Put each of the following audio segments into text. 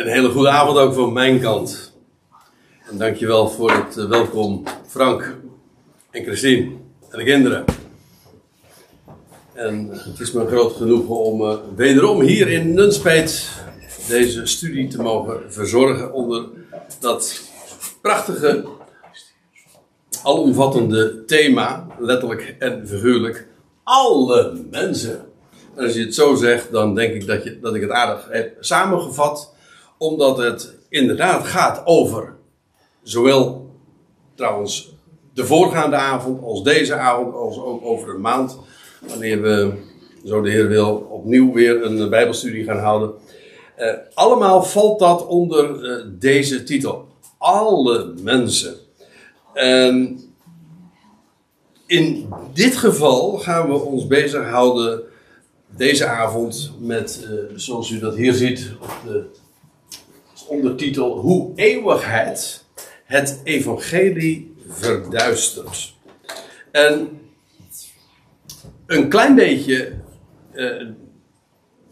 Een hele goede avond ook van mijn kant. En dankjewel voor het uh, welkom, Frank en Christine en de kinderen. En het is me een groot genoegen om uh, wederom hier in Nunspeet deze studie te mogen verzorgen onder dat prachtige, alomvattende thema, letterlijk en figuurlijk, alle mensen. En als je het zo zegt, dan denk ik dat, je, dat ik het aardig heb samengevat omdat het inderdaad gaat over zowel trouwens de voorgaande avond als deze avond, als ook over een maand. Wanneer we, zo de Heer wil, opnieuw weer een Bijbelstudie gaan houden. Uh, allemaal valt dat onder uh, deze titel. Alle mensen. En in dit geval gaan we ons bezighouden deze avond met, uh, zoals u dat hier ziet op de ondertitel Hoe eeuwigheid het evangelie verduistert. En een klein beetje uh,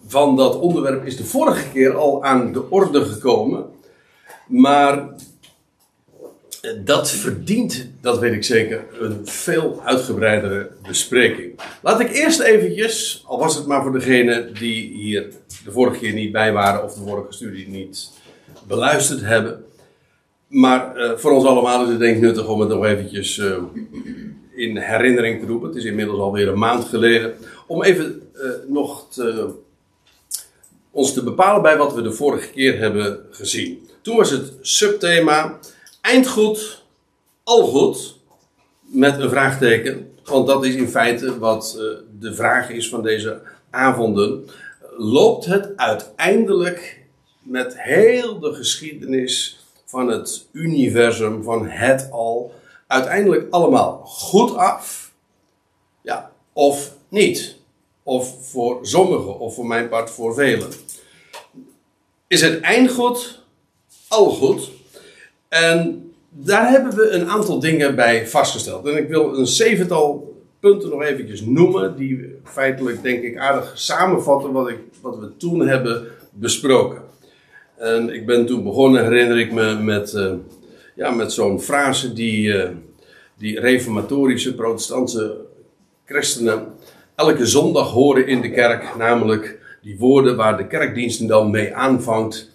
van dat onderwerp is de vorige keer al aan de orde gekomen. Maar dat verdient, dat weet ik zeker, een veel uitgebreidere bespreking. Laat ik eerst eventjes, al was het maar voor degenen die hier de vorige keer niet bij waren of de vorige studie niet beluisterd hebben. Maar uh, voor ons allemaal is het denk ik nuttig om het nog eventjes uh, in herinnering te roepen. Het is inmiddels alweer een maand geleden. Om even uh, nog te, ons te bepalen bij wat we de vorige keer hebben gezien. Toen was het subthema eindgoed, al goed, met een vraagteken. Want dat is in feite wat de vraag is van deze avonden. Loopt het uiteindelijk met heel de geschiedenis van het universum, van het al, uiteindelijk allemaal goed af? Ja, of niet? Of voor sommigen, of voor mijn part voor velen. Is het eindgoed al goed? En daar hebben we een aantal dingen bij vastgesteld. En ik wil een zevental punten nog eventjes noemen, die feitelijk denk ik aardig samenvatten wat, ik, wat we toen hebben besproken. En ik ben toen begonnen, herinner ik me, met, uh, ja, met zo'n frase die, uh, die reformatorische protestantse christenen elke zondag horen in de kerk. Namelijk die woorden waar de kerkdiensten dan mee aanvangt.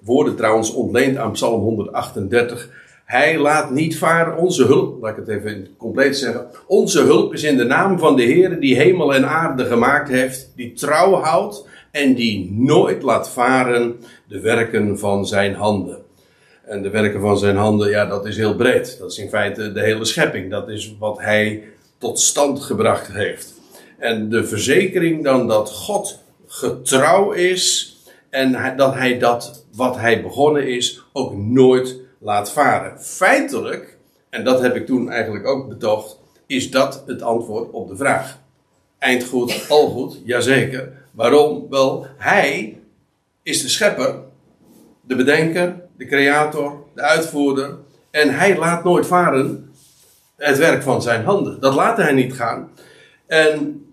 Woorden trouwens ontleend aan Psalm 138. Hij laat niet varen onze hulp, laat ik het even compleet zeggen. Onze hulp is in de naam van de Heer die hemel en aarde gemaakt heeft, die trouw houdt en die nooit laat varen de werken van zijn handen. En de werken van zijn handen, ja, dat is heel breed. Dat is in feite de hele schepping. Dat is wat hij tot stand gebracht heeft. En de verzekering dan dat God getrouw is en dat hij dat wat hij begonnen is ook nooit laat varen. Feitelijk, en dat heb ik toen eigenlijk ook betoogd, is dat het antwoord op de vraag. Eindgoed, al goed, jazeker. Waarom? Wel, hij is de schepper, de bedenker, de creator, de uitvoerder. En hij laat nooit varen het werk van zijn handen. Dat laat hij niet gaan. En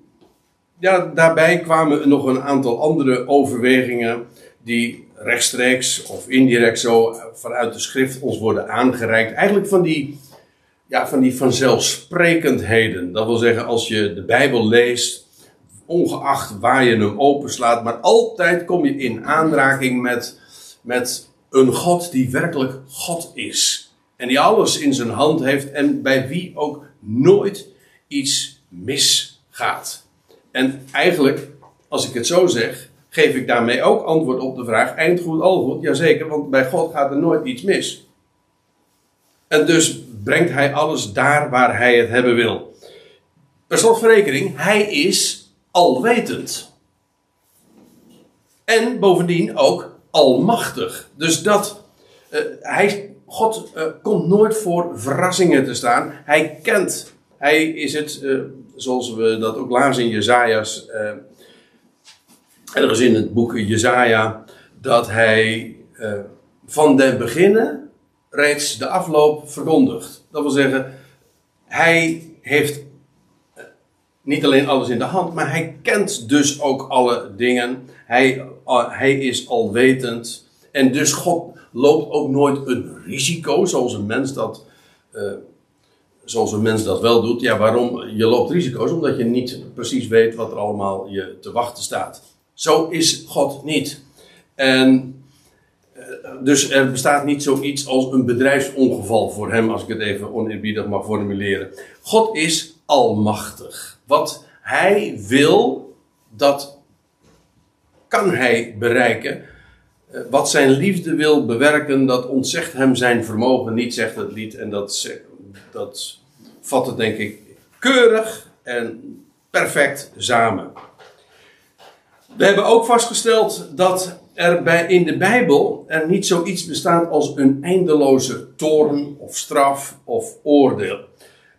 ja, daarbij kwamen nog een aantal andere overwegingen die rechtstreeks of indirect zo vanuit de schrift ons worden aangereikt. Eigenlijk van die, ja, van die vanzelfsprekendheden. Dat wil zeggen, als je de Bijbel leest, ongeacht waar je hem openslaat, maar altijd kom je in aanraking met, met een God die werkelijk God is. En die alles in zijn hand heeft en bij wie ook nooit iets misgaat. En eigenlijk, als ik het zo zeg, geef ik daarmee ook antwoord op de vraag: eindgoed, al goed? Jazeker, want bij God gaat er nooit iets mis. En dus brengt hij alles daar waar hij het hebben wil. Per slotverrekening, hij is alwetend. En bovendien ook almachtig. Dus dat, uh, hij, God uh, komt nooit voor verrassingen te staan. Hij kent, hij is het, uh, zoals we dat ook lazen in Jezaja's, ergens in het boek Jezaja, dat hij van den beginnen reeds de afloop verkondigt. Dat wil zeggen, hij heeft niet alleen alles in de hand, maar hij kent dus ook alle dingen. Hij, hij is alwetend. En dus God loopt ook nooit een risico zoals een mens dat, uh, zoals een mens dat wel doet. Ja, waarom? Je loopt risico's omdat je niet precies weet wat er allemaal je te wachten staat. Zo is God niet. En uh, dus er bestaat niet zoiets als een bedrijfsongeval voor hem, als ik het even oneerbiedig mag formuleren. God is almachtig. Wat hij wil, dat kan hij bereiken. Eh, wat zijn liefde wil bewerken, dat ontzegt hem zijn vermogen niet, zegt het lied. En dat, dat vat het denk ik keurig en perfect samen. We hebben ook vastgesteld dat er bij, in de Bijbel er niet zoiets bestaat als een eindeloze toorn of straf of oordeel.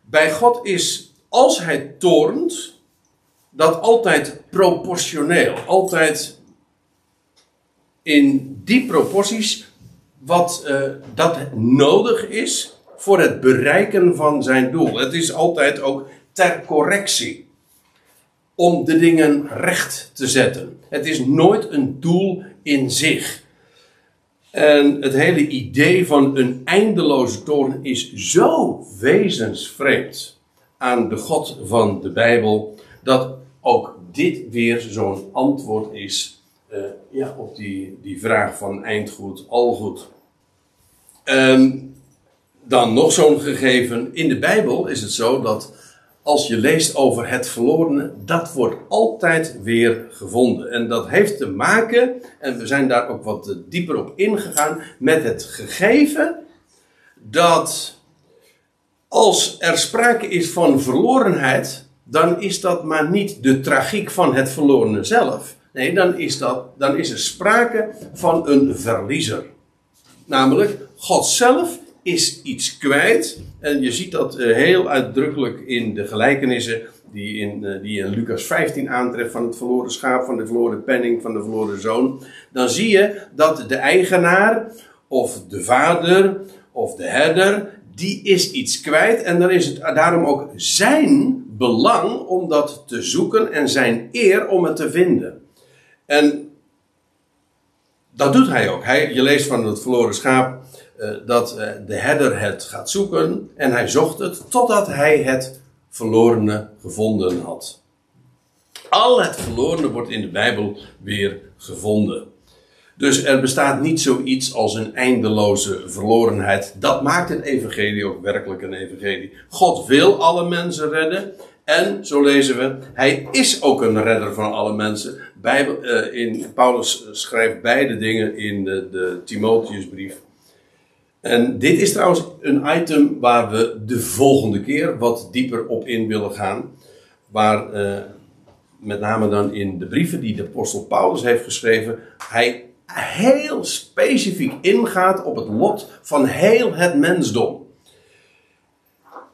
Bij God is, als hij toornt, dat altijd proportioneel. Altijd in die proporties wat uh, dat nodig is voor het bereiken van zijn doel. Het is altijd ook ter correctie. Om de dingen recht te zetten. Het is nooit een doel in zich. En het hele idee van een eindeloze toorn is zo wezensvreemd aan de God van de Bijbel, dat ook dit weer zo'n antwoord is uh, ja, op die, die vraag van eindgoed, algoed. Um, dan nog zo'n gegeven. In de Bijbel is het zo dat als je leest over het verlorene, dat wordt altijd weer gevonden. En dat heeft te maken, en we zijn daar ook wat dieper op ingegaan, met het gegeven dat als er sprake is van verlorenheid, dan is dat maar niet de tragiek van het verlorene zelf. Nee, dan is, dat, dan is er sprake van een verliezer. Namelijk, God zelf is iets kwijt. En je ziet dat eh, heel uitdrukkelijk in de gelijkenissen die in, uh, die in Lucas 15 aantreft van het verloren schaap, van de verloren penning, van de verloren zoon. Dan zie je dat de eigenaar of de vader of de herder, die is iets kwijt. En dan is het daarom ook zijn belang om dat te zoeken en zijn eer om het te vinden. En dat doet hij ook. Hij, je leest van het verloren schaap uh, dat uh, de herder het gaat zoeken en hij zocht het totdat hij het verlorene gevonden had. Al het verlorene wordt in de Bijbel weer gevonden. Dus er bestaat niet zoiets als een eindeloze verlorenheid. Dat maakt het evangelie ook werkelijk een evangelie. God wil alle mensen redden. En, zo lezen we, hij is ook een redder van alle mensen. Bijbel, uh, in, Paulus schrijft beide dingen in de, de Timotheusbrief. En dit is trouwens een item waar we de volgende keer wat dieper op in willen gaan. Waar uh, met name dan in de brieven die de apostel Paulus heeft geschreven, hij heel specifiek ingaat op het lot van heel het mensdom.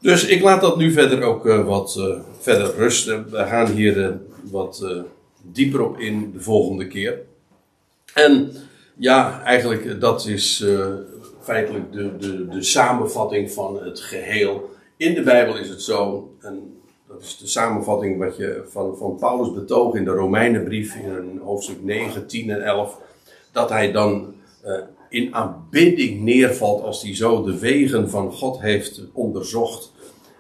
Dus ik laat dat nu verder ook uh, wat uh, verder rusten. We gaan hier uh, wat dieper op in de volgende keer. En ja, eigenlijk dat is feitelijk de, de, de samenvatting van het geheel. In de Bijbel is het zo, en dat is de samenvatting wat je van, van Paulus betoog in de Romeinenbrief in hoofdstuk 9, 10 en 11, dat hij dan uh, in aanbidding neervalt als hij zo de wegen van God heeft onderzocht,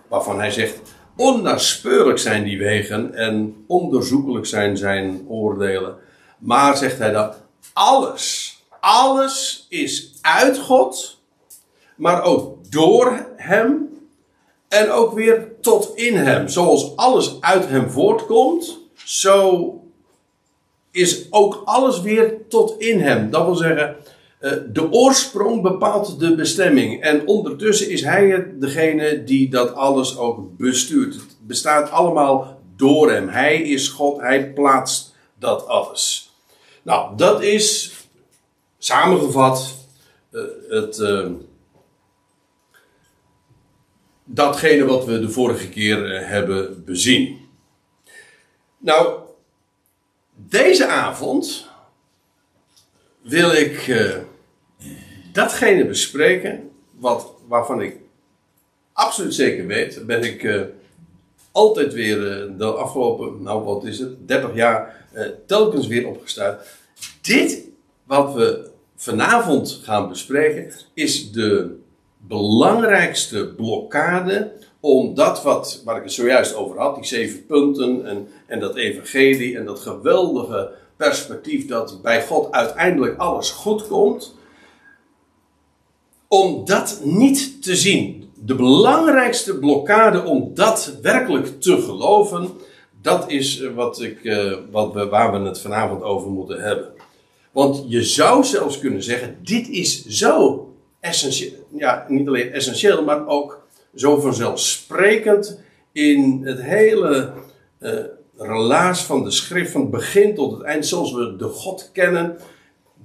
waarvan hij zegt, onnaspeurlijk zijn die wegen en onderzoekelijk zijn zijn oordelen. Maar zegt hij dat alles, alles is uit God, maar ook door Hem en ook weer tot in Hem. Zoals alles uit Hem voortkomt, zo is ook alles weer tot in Hem. Dat wil zeggen, eh, de oorsprong bepaalt de bestemming. En ondertussen is Hij degene die dat alles ook bestuurt. Het bestaat allemaal door Hem. Hij is God, Hij plaatst dat alles. Nou, dat is samengevat uh, het, uh, datgene wat we de vorige keer hebben bezien. Nou, deze avond wil ik datgene bespreken wat, waarvan ik absoluut zeker weet, ben ik altijd weer de afgelopen, nou wat is het, 30 jaar telkens weer opgestuurd. Dit wat we vanavond gaan bespreken is de belangrijkste blokkade om dat wat, waar ik het zojuist over had, die zeven punten en, en dat evangelie en dat geweldige perspectief dat bij God uiteindelijk alles goed komt, om dat niet te zien. De belangrijkste blokkade om dat werkelijk te geloven, dat is eh, wat ik, uh, wat we, waar we het vanavond over moeten hebben. Want je zou zelfs kunnen zeggen: dit is zo essentieel. Ja, niet alleen essentieel, maar ook zo vanzelfsprekend in het hele uh, relaas van de schrift, van het begin tot het eind, zoals we de God kennen.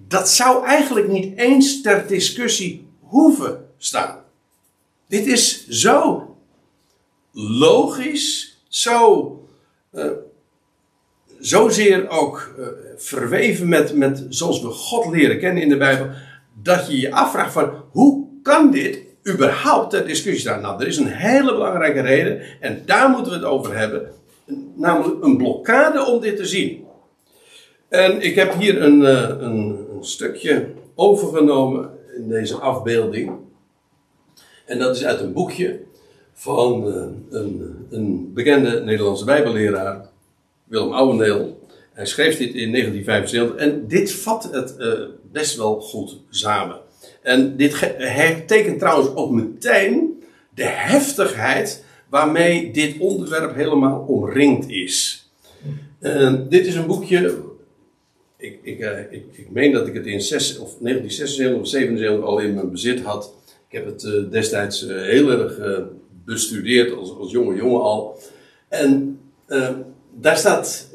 Dat zou eigenlijk niet eens ter discussie hoeven staan. Dit is zo logisch, zo, uh, zozeer ook uh, verweven met, met zoals we God leren kennen in de Bijbel, dat je je afvraagt van hoe kan dit überhaupt ter discussie staan? Nou, er is een hele belangrijke reden en daar moeten we het over hebben, namelijk een blokkade om dit te zien. En ik heb hier een, uh, een, een stukje overgenomen in deze afbeelding. En dat is uit een boekje van uh, een, een, bekende Nederlandse bijbelleraar, Willem Ouwendeel. Hij schreef dit in 1975 en dit vat het uh, best wel goed samen. En dit tekent trouwens ook meteen de heftigheid waarmee dit onderwerp helemaal omringd is. Uh, dit is een boekje ik, ik, uh, ik, ik, meen dat ik het in 6, of 1976 of 77 al in mijn bezit had. Ik heb het uh, destijds heel erg bestudeerd als, als jonge jongen al. En daar staat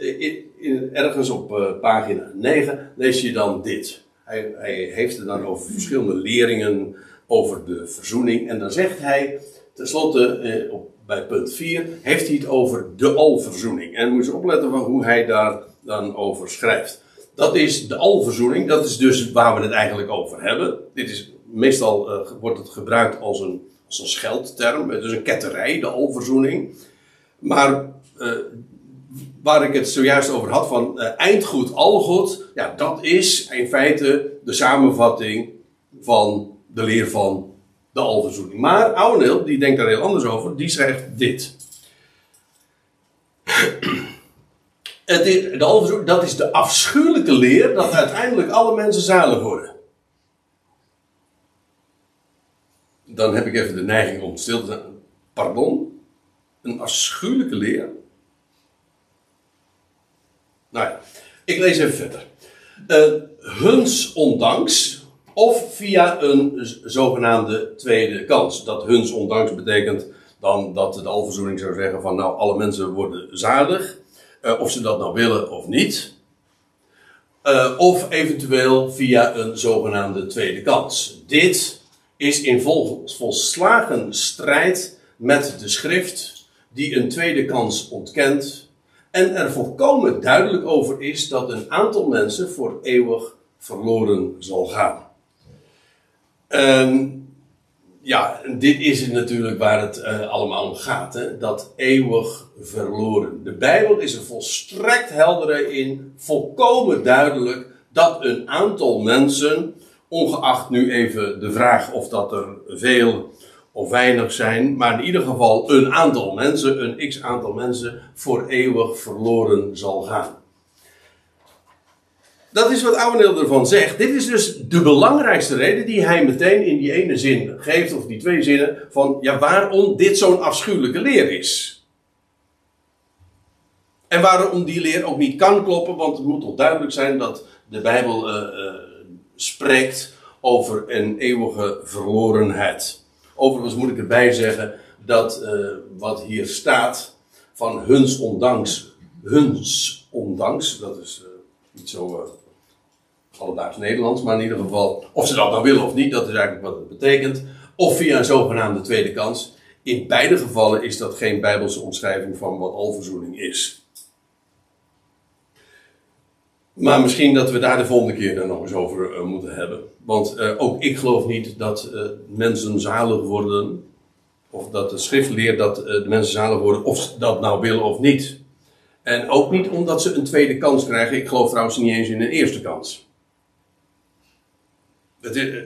ergens op pagina 9 lees je dan dit. Hij, heeft het dan over verschillende leringen over de verzoening. En dan zegt hij tenslotte op, bij punt 4 heeft hij het over de alverzoening. En moet je opletten van hoe hij daar dan over schrijft. Dat is de alverzoening. Dat is dus waar we het eigenlijk over hebben. Dit is, meestal uh, wordt het gebruikt als een, als een scheldterm. Is een ketterij, de alverzoening. Maar uh, waar ik het zojuist over had van uh, eindgoed, algoed. Ja, dat is in feite de samenvatting van de leer van de alverzoening. Maar Ouweneel, die denkt daar heel anders over. Die schrijft dit. Het is, de dat is de afschuwelijke leer dat uiteindelijk alle mensen zalig worden. Dan heb ik even de neiging om stil te zijn. Pardon? Een afschuwelijke leer? Nou ja, ik lees even verder. Uh, huns ondanks, of via een zogenaamde tweede kans. Dat huns ondanks betekent dan dat de alverzoening zou zeggen van nou alle mensen worden zalig. Uh, of ze dat nou willen of niet. Uh, of eventueel via een zogenaamde tweede kans. Dit is in vol, volslagen strijd met de schrift, die een tweede kans ontkent. En er volkomen duidelijk over is dat een aantal mensen voor eeuwig verloren zal gaan. Um, ja, dit is het natuurlijk waar het uh, allemaal om gaat. Hè? Dat eeuwig verloren. De Bijbel is er volstrekt helder in, volkomen duidelijk, dat een aantal mensen, ongeacht nu even de vraag of dat er veel of weinig zijn, maar in ieder geval een aantal mensen, een x aantal mensen, voor eeuwig verloren zal gaan. Dat is wat Ouweneel ervan zegt. Dit is dus de belangrijkste reden die hij meteen in die ene zin geeft, of die twee zinnen, van ja, waarom dit zo'n afschuwelijke leer is. En waarom die leer ook niet kan kloppen, want het moet toch duidelijk zijn dat de Bijbel uh, uh, spreekt over een eeuwige verlorenheid. Overigens moet ik erbij zeggen dat uh, wat hier staat van huns ondanks, huns ondanks, dat is niet zo alledaags Nederlands, maar in ieder geval, of ze dat nou willen of niet, dat is eigenlijk wat het betekent. Of via een zogenaamde tweede kans. In beide gevallen is dat geen bijbelse omschrijving van wat alverzoening is. Maar misschien dat we daar de volgende keer dan nog eens over uh, moeten hebben. Want uh, ook ik geloof niet dat uh, mensen zalig worden. Of dat de schrift leert dat de mensen zalig worden. Of dat nou willen of niet. En ook niet omdat ze een tweede kans krijgen. Ik geloof trouwens niet eens in een eerste kans. het is,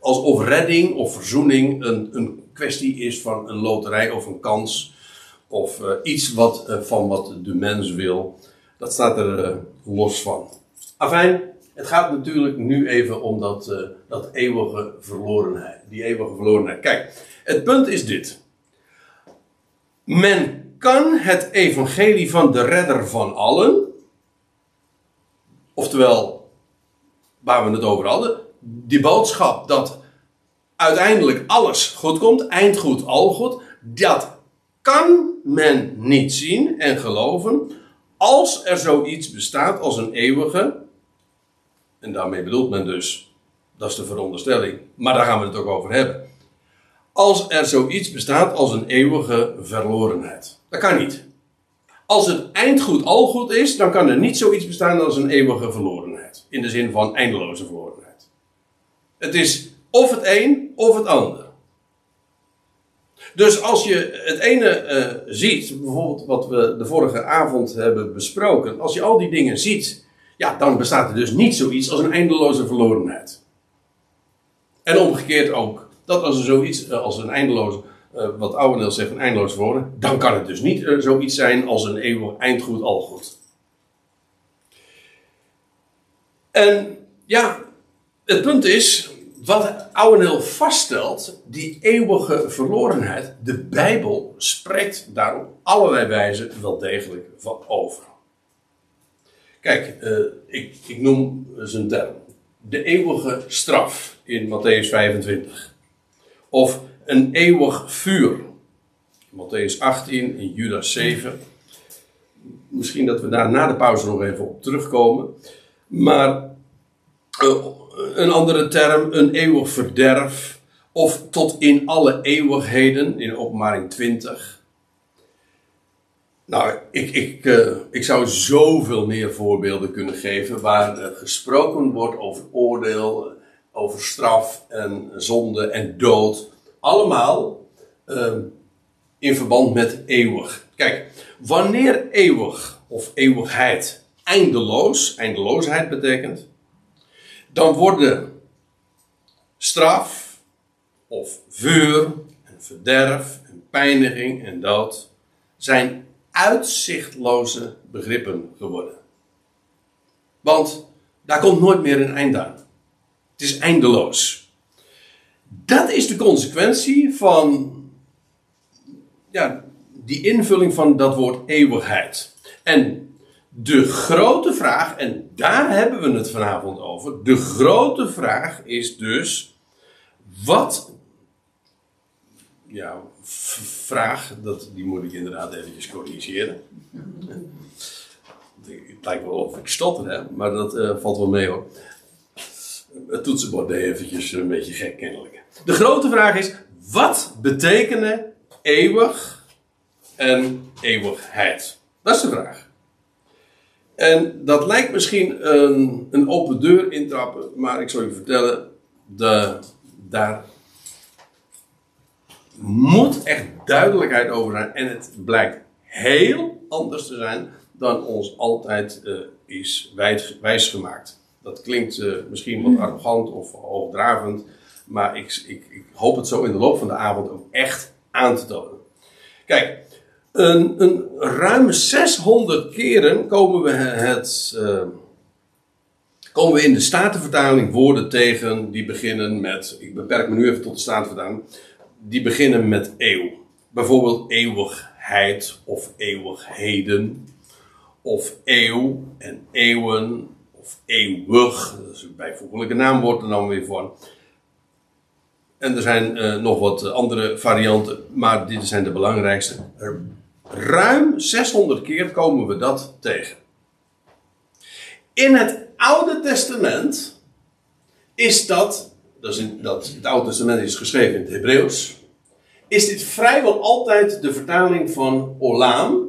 alsof redding of verzoening een, een kwestie is van een loterij of een kans. Of iets wat, van wat de mens wil. Dat staat er los van. Afijn, het gaat natuurlijk nu even om dat, dat eeuwige verlorenheid. Die eeuwige verlorenheid. Kijk, het punt is dit. Men kan het evangelie van de redder van allen. Oftewel, waar we het over hadden. Die boodschap dat uiteindelijk alles goed komt. Eindgoed, al goed. Dat kan men niet zien en geloven als er zoiets bestaat als een eeuwige. En daarmee bedoelt men dus, dat is de veronderstelling, maar daar gaan we het ook over hebben. Als er zoiets bestaat als een eeuwige verlorenheid. Dat kan niet. Als het eindgoed al goed is, dan kan er niet zoiets bestaan als een eeuwige verlorenheid. In de zin van eindeloze verlorenheid. Het is of het een of het ander. Dus als je het ene uh, ziet, bijvoorbeeld wat we de vorige avond hebben besproken, als je al die dingen ziet, ja, dan bestaat er dus niet zoiets als een eindeloze verlorenheid. En omgekeerd ook, dat als er zoiets uh, als een eindeloze, uh, wat Ouweneel zegt, een eindeloze verloren, dan kan het dus niet zoiets zijn als een eeuwig eindgoed al goed. En ja, het punt is, wat Ouweneel vaststelt, die eeuwige verlorenheid, de Bijbel spreekt daar op allerlei wijzen wel degelijk van over. Kijk, uh, ik, ik noem zijn term. De eeuwige straf in Matthäus 25. Of een eeuwig vuur. Matthäus 18 in Judas 7. Misschien dat we daar na de pauze nog even op terugkomen. Maar uh, een andere term, een eeuwig verderf. Of tot in alle eeuwigheden in openbaring 20. Nou, ik, ik, uh, ik zou zoveel meer voorbeelden kunnen geven waar uh, gesproken wordt over oordeel, over straf en zonde en dood. Allemaal uh, in verband met eeuwig. Kijk, wanneer eeuwig of eeuwigheid eindeloos, eindeloosheid betekent, dan worden straf of vuur en verderf en pijniging en dood zijn uitzichtloze begrippen geworden. Want daar komt nooit meer een eind aan. Het is eindeloos. Dat is de consequentie van ja, die invulling van dat woord eeuwigheid. En de grote vraag, en daar hebben we het vanavond over. De grote vraag is dus: wat. Ja, vraag, dat, die moet ik inderdaad eventjes corrigeren. Het lijkt wel of ik stotter, hè? maar dat uh, valt wel mee hoor. Het toetsenbord deed eventjes een beetje gek kennelijk. De grote vraag is: wat betekenen eeuwig en eeuwigheid? Dat is de vraag. En dat lijkt misschien een, een open deur intrappen, maar ik zal je vertellen, de, daar moet echt duidelijkheid over zijn. En het blijkt heel anders te zijn dan ons altijd uh, is wijsgemaakt. Dat klinkt uh, misschien wat arrogant of hoogdravend, maar ik, ik, ik hoop het zo in de loop van de avond ook echt aan te tonen. Kijk, een, een, ruim 600 keren komen we, het, uh, komen we in de Statenvertaling woorden tegen die beginnen met, ik beperk me nu even tot de Statenvertaling, die beginnen met eeuw. Bijvoorbeeld eeuwigheid of eeuwigheden, of eeuw en eeuwen, of eeuwig, dat is een bijvoeglijke naamwoord er dan weer voor. En er zijn uh, nog wat andere varianten, maar dit zijn de belangrijkste. Er Ruim 600 keer komen we dat tegen. In het Oude Testament is dat, dat, is in, het Oude Testament is geschreven in het Hebreeuws, is dit vrijwel altijd de vertaling van Olam.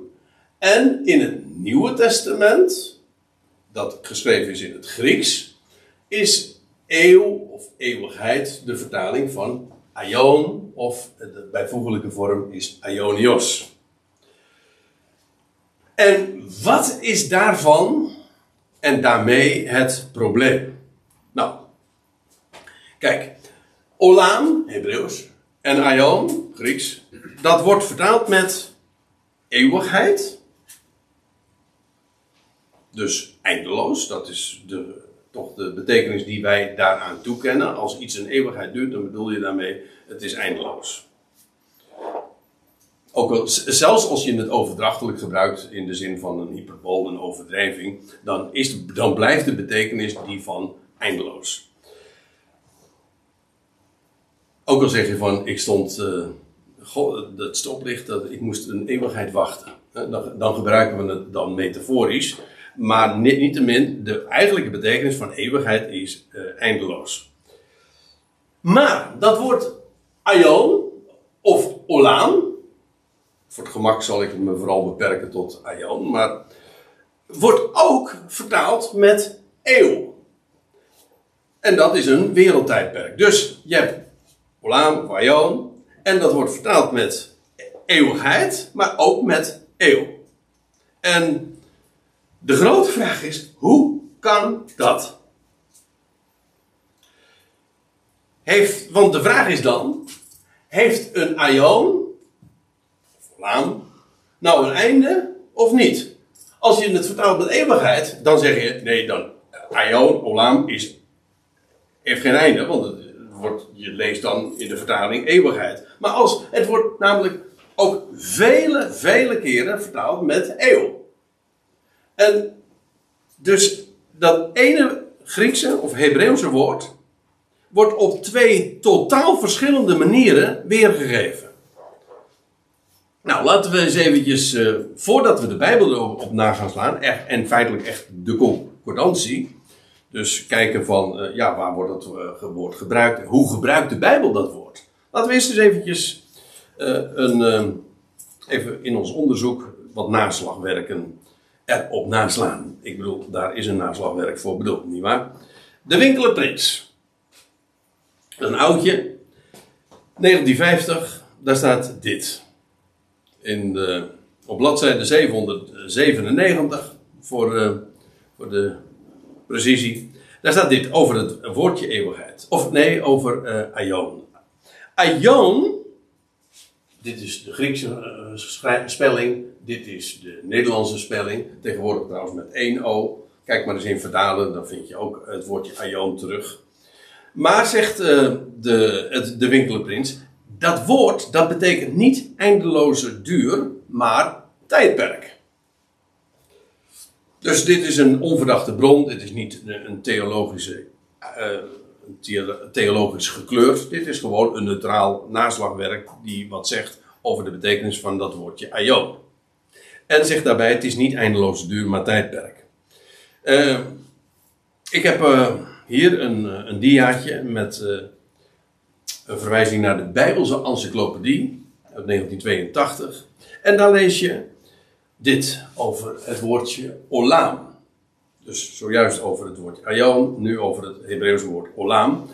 En in het Nieuwe Testament, dat geschreven is in het Grieks, is eeuw of eeuwigheid de vertaling van aion, of de bijvoeglijke vorm is aionios. En wat is daarvan en daarmee het probleem? Nou, Kijk, Olam, Hebreeuws, en Aion, Grieks, dat wordt vertaald met eeuwigheid. Dus eindeloos, dat is de, toch de betekenis die wij daaraan toekennen. Als iets een eeuwigheid duurt, dan bedoel je daarmee, het is eindeloos. Ook al, zelfs als je het overdrachtelijk gebruikt in de zin van een hyperbool, een overdrijving, dan, is, dan blijft de betekenis die van eindeloos. Ook al zeg je van, ik stond, uh, dat stoplicht, dat, ik moest een eeuwigheid wachten. Dan, dan gebruiken we het dan metaforisch. Maar niettemin, de eigenlijke betekenis van eeuwigheid is uh, eindeloos. Maar dat woord aion of olaan, voor gemak zal ik me vooral beperken tot aion, maar wordt ook vertaald met eeuw. En dat is een wereldtijdperk. Dus je hebt olaan aion, en dat wordt vertaald met eeuwigheid, maar ook met eeuw. En de grote vraag is, hoe kan dat? Heeft, want de vraag is dan, heeft een aion, laan, nou een einde of niet? Als je het vertaalt met eeuwigheid, dan zeg je, nee, dan, aion, olam, is, heeft geen einde, want het wordt, je leest dan in de vertaling eeuwigheid. Maar als, het wordt namelijk ook vele, vele keren vertaald met eeuw. En dus dat ene Griekse of Hebreeuwse woord wordt op twee totaal verschillende manieren weergegeven. Nou, laten we eens eventjes, uh, voordat we de Bijbel erop na gaan slaan, echt, en feitelijk echt de concordantie, dus kijken van, uh, ja, waar wordt dat uh, woord gebruikt? Hoe gebruikt de Bijbel dat woord? Laten we eerst eens eventjes een, even in ons onderzoek wat naslagwerken erop naslaan. Ik bedoel, daar is een naslagwerk voor bedoeld, nietwaar? De Winkeler Prins. Een oudje. 1950, daar staat dit. In de, op bladzijde 797, voor, uh, voor de precisie. Daar staat dit over het woordje eeuwigheid. Of nee, over uh, aion. Aion, dit is de Griekse uh, spelling. Dit is de Nederlandse spelling. Tegenwoordig trouwens met één O. Kijk maar eens in vertalen, dan vind je ook het woordje aion terug. Maar zegt de, het, de winkelenprins, dat woord dat betekent niet eindeloze duur, maar tijdperk. Dus dit is een onverdachte bron, dit is niet een theologische, uh, theologisch gekleurd. Dit is gewoon een neutraal naslagwerk die wat zegt over de betekenis van dat woordje aion. En zegt daarbij: het is niet eindeloze duur, maar tijdperk. Uh, ik heb uh, hier een, eh, een diaatje met een verwijzing naar de Bijbelse Encyclopedie uit 1982. En daar lees je dit over het woordje olam. Dus zojuist over het woord aion, nu over het Hebreeuwse woord olam.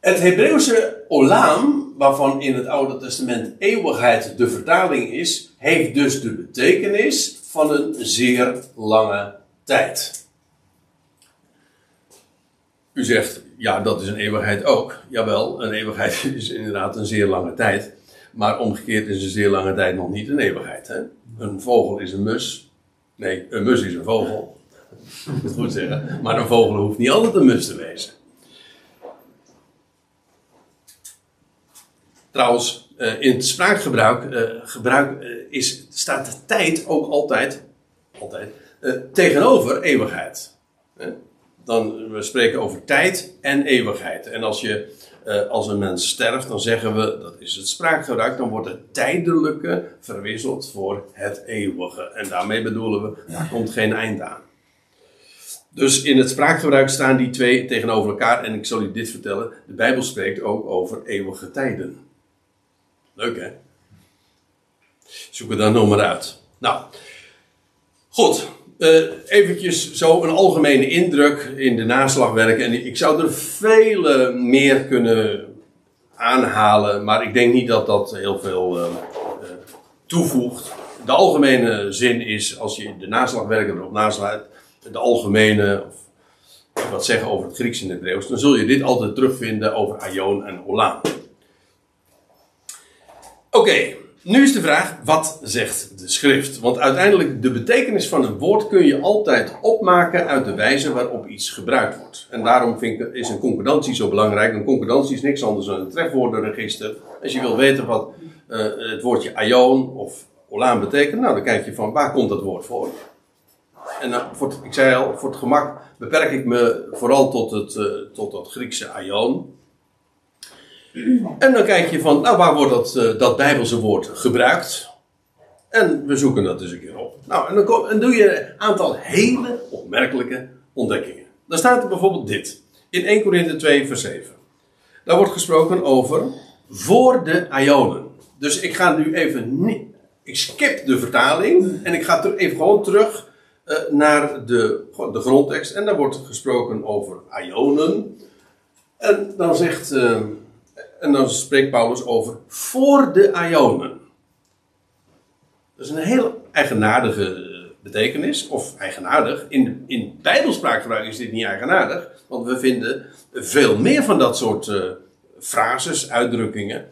Het Hebreeuwse olam, waarvan in het Oude Testament eeuwigheid de vertaling is, heeft dus de betekenis van een zeer lange tijd. U zegt, ja, dat is een eeuwigheid ook. Jawel, een eeuwigheid is inderdaad een zeer lange tijd. Maar omgekeerd is een zeer lange tijd nog niet een eeuwigheid. Hè? Een vogel is een mus. Nee, een mus is een vogel. Moet het goed zeggen. Maar een vogel hoeft niet altijd een mus te wezen. Trouwens, eh, in het spraakgebruik uh, gebruik, uh, is, staat tijd ook altijd, altijd tegenover eeuwigheid. Dan we spreken over tijd en eeuwigheid. En als, je, als een mens sterft, dan zeggen we, dat is het spraakgebruik, dan wordt het tijdelijke verwisseld voor het eeuwige. En daarmee bedoelen we, daar komt geen eind aan. Dus in het spraakgebruik staan die twee tegenover elkaar. En ik zal u dit vertellen: de Bijbel spreekt ook over eeuwige tijden. Leuk hè? Zoek het dan nog maar uit. Nou, goed. Uh, eventjes zo een algemene indruk in de naslagwerken. En ik zou er vele meer kunnen aanhalen, maar ik denk niet dat dat heel veel uh, uh, toevoegt. De algemene zin is, als je de naslagwerken erop naslaat, de algemene, of wat zeggen over het Grieks en het Hebreeuws, dan zul je dit altijd terugvinden over aion en olaan. Oké, nu is de vraag, wat zegt de schrift? Want uiteindelijk, de betekenis van een woord kun je altijd opmaken uit de wijze waarop iets gebruikt wordt. En daarom vind ik, is een concordantie zo belangrijk. Een concordantie is niks anders dan een trefwoordenregister. Als je wil weten wat uh, het woordje aion of olaan betekent, nou dan kijk je van waar komt dat woord voor. En voor ik zei al, voor het gemak beperk ik me vooral tot het, uh, tot het Griekse aion. En dan kijk je van, nou waar wordt dat, uh, dat Bijbelse woord gebruikt? En we zoeken dat dus een keer op. Nou, en dan, kom, en doe je een aantal hele opmerkelijke ontdekkingen. Dan staat er bijvoorbeeld dit. In 1 Korinthe 2 vers 7. Daar wordt gesproken over voor de Ionen. Dus ik ga nu even. Ik skip de vertaling en ik ga even gewoon terug uh, naar de, de grondtekst. En daar wordt gesproken over Ionen. En dan zegt... Uh, en dan spreekt Paulus over voor de Ionen. Dat is een heel eigenaardige betekenis, of eigenaardig. In, in Bijbelspraakgebruik is dit niet eigenaardig, want we vinden veel meer van dat soort uh, frases, uitdrukkingen.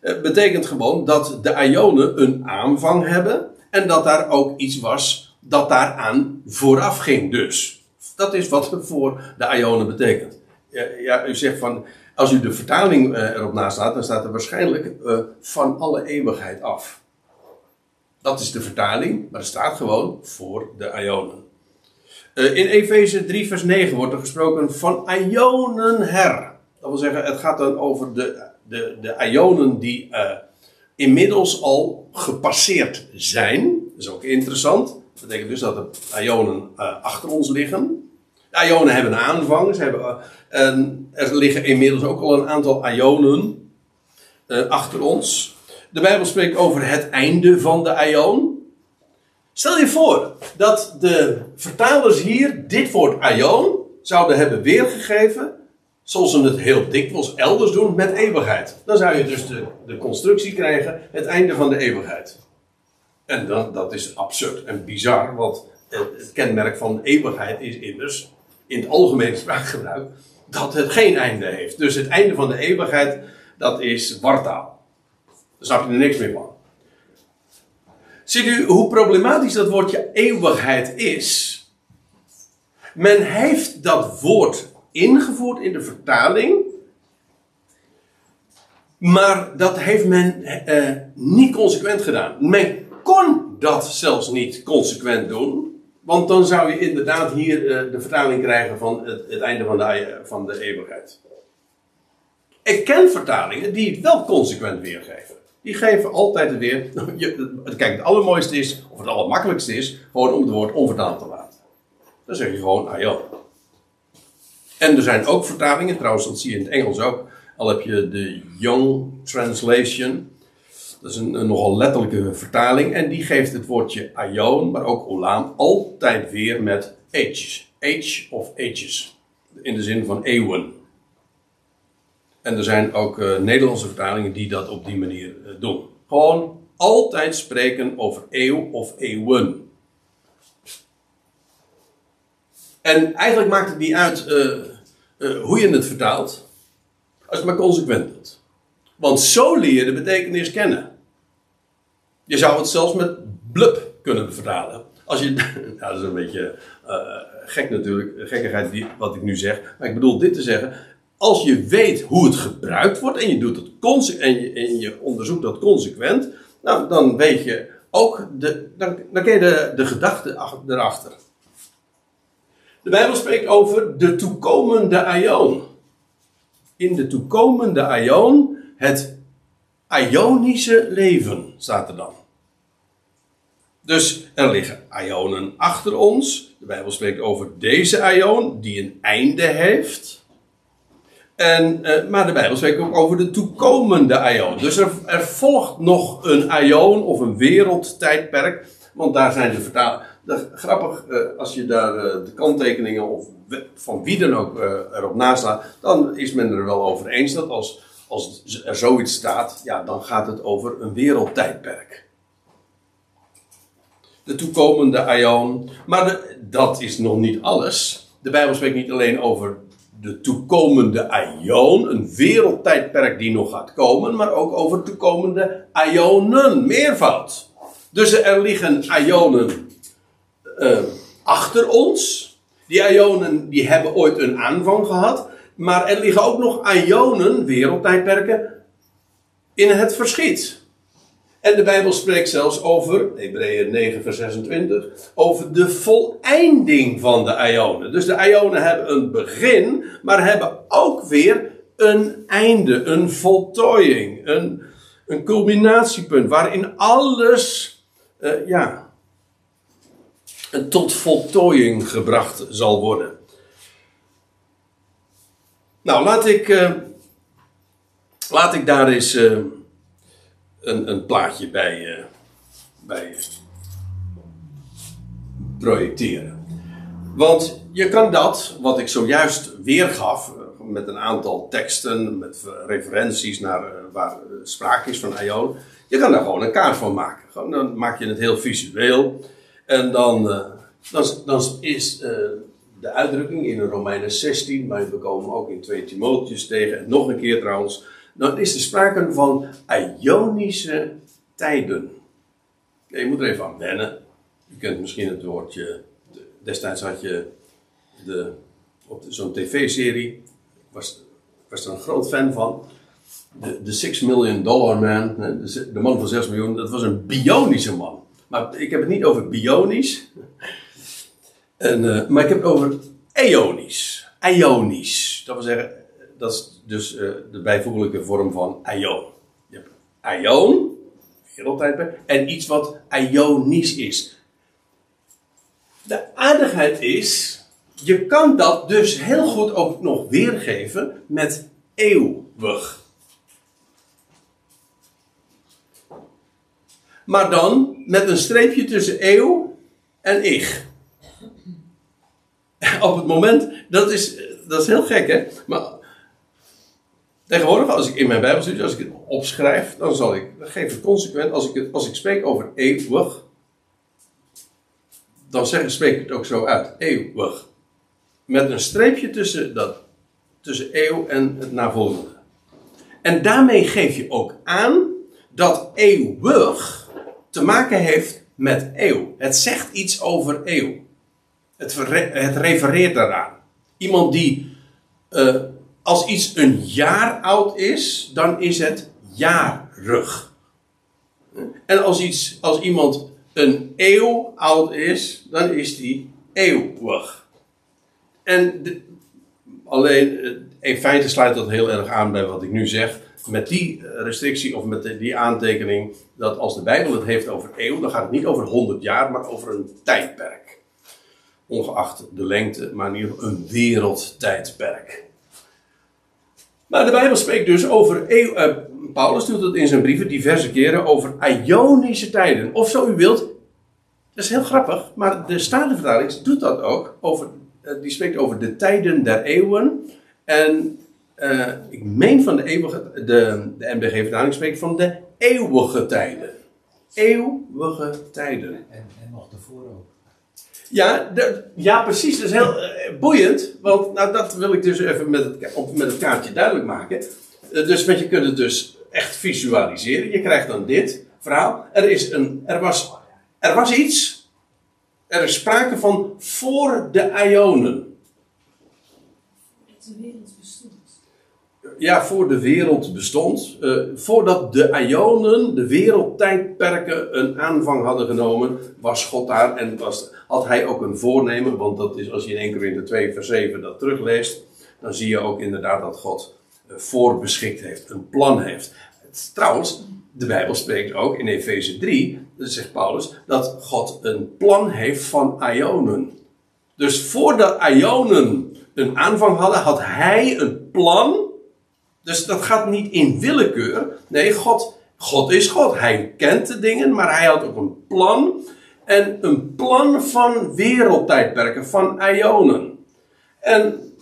Betekent gewoon dat de Ionen een aanvang hebben en dat daar ook iets was dat daaraan vooraf ging dus. Dat is wat voor de Ionen betekent. Ja, u zegt van, als u de vertaling uh, erop naast staat, dan staat er waarschijnlijk uh, van alle eeuwigheid af. Dat is de vertaling, maar er staat gewoon voor de Ionen. Uh, in Efeze 3, vers 9 wordt er gesproken van Ionen her. Dat wil zeggen, het gaat dan over de, de, de Ionen die inmiddels al gepasseerd zijn. Dat is ook interessant. Dat betekent dus dat de Ionen achter ons liggen. De Ionen hebben een aanvang. Ze hebben, uh, er liggen inmiddels ook al een aantal Ionen uh, achter ons. De Bijbel spreekt over het einde van de Ion. Stel je voor dat de vertalers hier dit woord Ion zouden hebben weergegeven. Zoals ze het heel dikwijls elders doen met eeuwigheid. Dan zou je dus de, de constructie krijgen, het einde van de eeuwigheid. En dan, dat is absurd en bizar, want het, het kenmerk van eeuwigheid is immers in het algemene spraakgebruik dat het geen einde heeft. Dus het einde van de eeuwigheid, dat is wartaal. Daar snap je er niks meer van. Ziet u hoe problematisch dat woordje eeuwigheid is? Men heeft dat woord ingevoerd in de vertaling, maar dat heeft men eh, niet consequent gedaan. Men kon dat zelfs niet consequent doen. Want dan zou je inderdaad hier uh, de vertaling krijgen van het, einde van de, van de eeuwigheid. Ik ken vertalingen die het wel consequent weergeven. Die geven altijd weer. Het allermooiste is, of het allermakkelijkste is, gewoon om het woord onvertaald te laten. Dan zeg je gewoon, ah joh. En er zijn ook vertalingen, trouwens, dat zie je in het Engels ook. Al heb je de Young Translation. Dat is een, nogal letterlijke vertaling. En die geeft het woordje aion, maar ook olaan, altijd weer met ages. Age of ages. In de zin van eeuwen. En er zijn ook uh, Nederlandse vertalingen die dat op die manier uh, doen. Gewoon altijd spreken over eeuw of eeuwen. En eigenlijk maakt het niet uit uh, hoe je het vertaalt, als het maar consequent doet. Want zo leer je de betekenis kennen. Je zou het zelfs met blub kunnen vertalen. Als je, nou, dat is een beetje uh, gek natuurlijk, gekkigheid die, wat ik nu zeg. Maar ik bedoel dit te zeggen. Als je weet hoe het gebruikt wordt en je, doet het en je, en je onderzoekt dat consequent, nou, dan weet je ook, de, dan, dan ken je de, de gedachte erachter. De Bijbel spreekt over de toekomende aion. In de toekomende aion het Ionische leven, staat er dan. Dus er liggen Ionen achter ons. De Bijbel spreekt over deze Ion, die een einde heeft. En, uh, maar de Bijbel spreekt ook over de toekomende Ion. Dus er, er volgt nog een Ion of een wereldtijdperk. Want daar zijn de vertalingen. Grappig, uh, als je daar uh, de kanttekeningen of van wie dan ook erop naslaat, dan is men er wel over eens dat als als er zoiets staat, ja, dan gaat het over een wereldtijdperk. De toekomende aion. Maar dat is nog niet alles. de Bijbel spreekt niet alleen over de toekomende aion, een wereldtijdperk die nog gaat komen, maar ook over toekomende aionen, meervoud. Dus er liggen aionen uh, achter ons. Die aionen die hebben ooit een aanvang gehad, maar er liggen ook nog aionen, wereldtijdperken, in het verschiet. En de Bijbel spreekt zelfs over, Hebreeën 9 vers 26, over de voleinding van de Ionen. Dus de Ionen hebben een begin, maar hebben ook weer een einde, een voltooiing, een, een culminatiepunt, waarin alles, uh, ja, tot voltooiing gebracht zal worden. Nou, laat ik, uh, laat ik daar eens... Uh, een, een plaatje bij, uh, bij projecteren. Want je kan dat, wat ik zojuist weergaf, eh, met een aantal teksten, met referenties naar waar sprake is van Aion, je kan daar gewoon een kaart van maken. Gewoon, dan maak je het heel visueel. En dan, dan, dan is de uitdrukking in Romeinen 16, maar we komen ook in 2 Timotheus tegen, en nog een keer trouwens, dan is er sprake van Ionische tijden. je moet er even aan wennen. Je kent misschien het woordje. Destijds had je de, op zo'n tv-serie. Was, was er een groot fan van. De, de Six Million Dollar Man. De, de man van 6 miljoen. Dat was een bionische man. Maar ik heb het niet over bionisch. En, uh, maar ik heb het over eonisch. Ionisch. Dat wil zeggen, dat is dus uh, de bijvoeglijke vorm van aion. Je hebt aion, wereldtijdperk, en iets wat ionisch is. De aardigheid is, je kan dat dus heel goed ook nog weergeven met eeuwig. Maar dan met een streepje tussen eeuw en ik. Op het moment, dat is, dat is heel gek hè, maar Tegenwoordig, als ik in mijn Bijbelstudie, als ik het opschrijf, dan zal ik, dan geef ik consequent, als ik, het, als ik spreek over eeuwig, dan zeg, spreek ik het ook zo uit. Eeuwig. Met een streepje tussen, dat, tussen eeuw en het navolgende. En daarmee geef je ook aan dat eeuwig te maken heeft met eeuw. Het zegt iets over eeuw. Het, het refereert daaraan. Iemand die uh, als iets een jaar oud is, dan is het jarig. En als, iets, als iemand een eeuw oud is, dan is die eeuwig. En alleen, eh, in feite sluit dat heel erg aan bij wat ik nu zeg. Met die restrictie of met die aantekening dat als de Bijbel het heeft over eeuw, dan gaat het niet over 100 jaar, maar over een tijdperk. Ongeacht de lengte, maar in ieder geval een wereldtijdperk. Maar de Bijbel spreekt dus over. Uh, Paulus doet het in zijn brieven diverse keren over Ionische tijden. Of zo u wilt. Dat is heel grappig, maar de Statenvertaling doet dat ook. Over, uh, die spreekt over de tijden der eeuwen. En uh, ik meen van de eeuwige. De, de MBG-vertaling spreekt van de eeuwige tijden. Eeuwige tijden. En, en nog daarvoor ook. Ja, ja, precies. Dat is heel uh, boeiend. Want nou, dat wil ik dus even met het, op, met het kaartje duidelijk maken. Uh, dus, want je kunt het dus echt visualiseren. Je krijgt dan dit verhaal. Er, is een, er, was, er was iets. Er is sprake van voor de Ionen. De wereld. Ja, voor de wereld bestond. Uh, voordat de Ionen, de wereldtijdperken, een aanvang hadden genomen, was God daar en was had hij ook een voornemen, want dat is als je in 1 Corinthië 2 vers 7 dat terugleest, dan zie je ook inderdaad dat God eh, voorbeschikt heeft, een plan heeft. Trouwens, de Bijbel spreekt ook in Efeze 3, zegt Paulus, dat God een plan heeft van Ionen. Dus voordat Ionen een aanvang hadden, had hij een plan. Dus dat gaat niet in willekeur. Nee, God, God is God. Hij kent de dingen, maar hij had ook een plan en een plan van wereldtijdperken, van ionen. En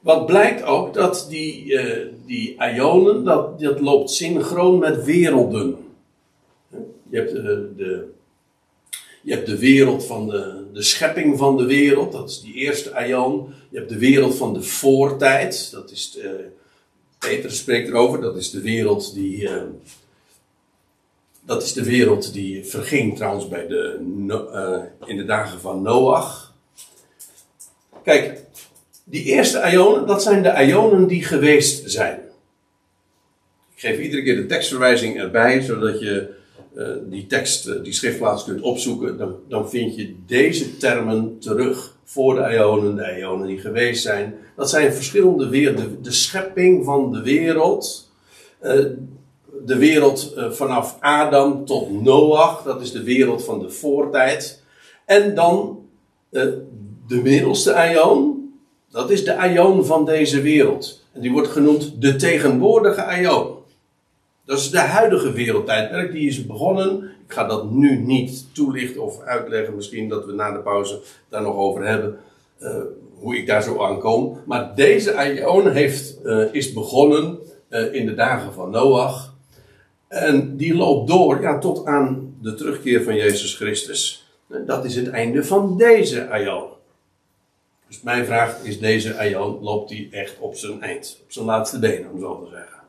wat blijkt ook, dat die, uh, die ionen, dat, dat loopt synchroon met werelden. Je hebt uh, de, Je hebt de wereld van de, de schepping van de wereld, dat is die eerste aion. Je hebt de wereld van de voortijd, dat is, de, Peter spreekt erover, dat is de wereld die, uh, dat is de wereld die verging trouwens bij de, uh, in de dagen van Noach. Kijk, die eerste ionen, dat zijn de ionen die geweest zijn. Ik geef iedere keer de tekstverwijzing erbij, zodat je uh, die tekst, uh, die schriftplaats kunt opzoeken. Dan, dan vind je deze termen terug voor de ionen, de ionen die geweest zijn. Dat zijn verschillende weer, de, schepping van de wereld. Uh, de wereld vanaf Adam tot Noach, dat is de wereld van de voortijd. En dan de middelste ion, dat is de ion van deze wereld. En die wordt genoemd de tegenwoordige ion. Dat is de huidige wereldtijdperk, die is begonnen. Ik ga dat nu niet toelichten of uitleggen, misschien dat we na de pauze daar nog over hebben, uh, hoe ik daar zo aan kom. Maar deze aion heeft, uh, is begonnen uh, in de dagen van Noach. En die loopt door ja, tot aan de terugkeer van Jezus Christus. Dat is het einde van deze aion. Dus mijn vraag is, deze aion, loopt die echt op zijn eind? Op zijn laatste benen, om zo te zeggen.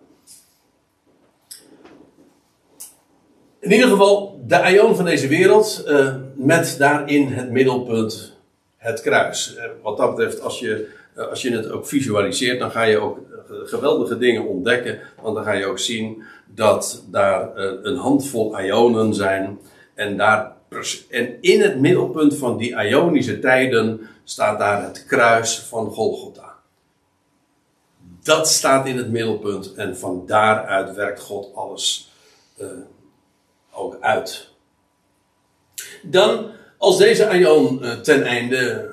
In ieder geval, de aion van deze wereld, uh, met daarin het middelpunt het kruis. Uh, wat dat betreft, als je, uh, als je het ook visualiseert, dan ga je ook geweldige dingen ontdekken. Want dan ga je ook zien dat daar een handvol ionen zijn. En, daar, en in het middelpunt van die ionische tijden staat daar het kruis van Golgotha. Dat staat in het middelpunt en van daaruit werkt God alles ook uit. Dan, als deze aion uh, ten einde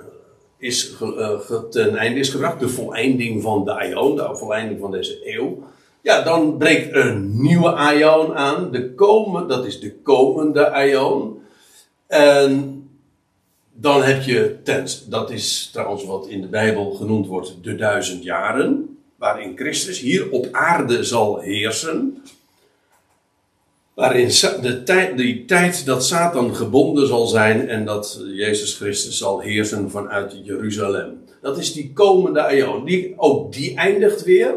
is, uh, ten einde is gebracht, de voleinding van de aion, de voleinding van deze eeuw, ja, dan breekt een nieuwe aion aan. De dat is de komende aion. En dan heb je, tens, dat is trouwens wat in de Bijbel genoemd wordt, de duizend jaren, waarin Christus hier op aarde zal heersen waarin de tijd, die tijd dat Satan gebonden zal zijn en dat Jezus Christus zal heersen vanuit Jeruzalem. Dat is die komende eeuw. Die, ook die eindigt weer.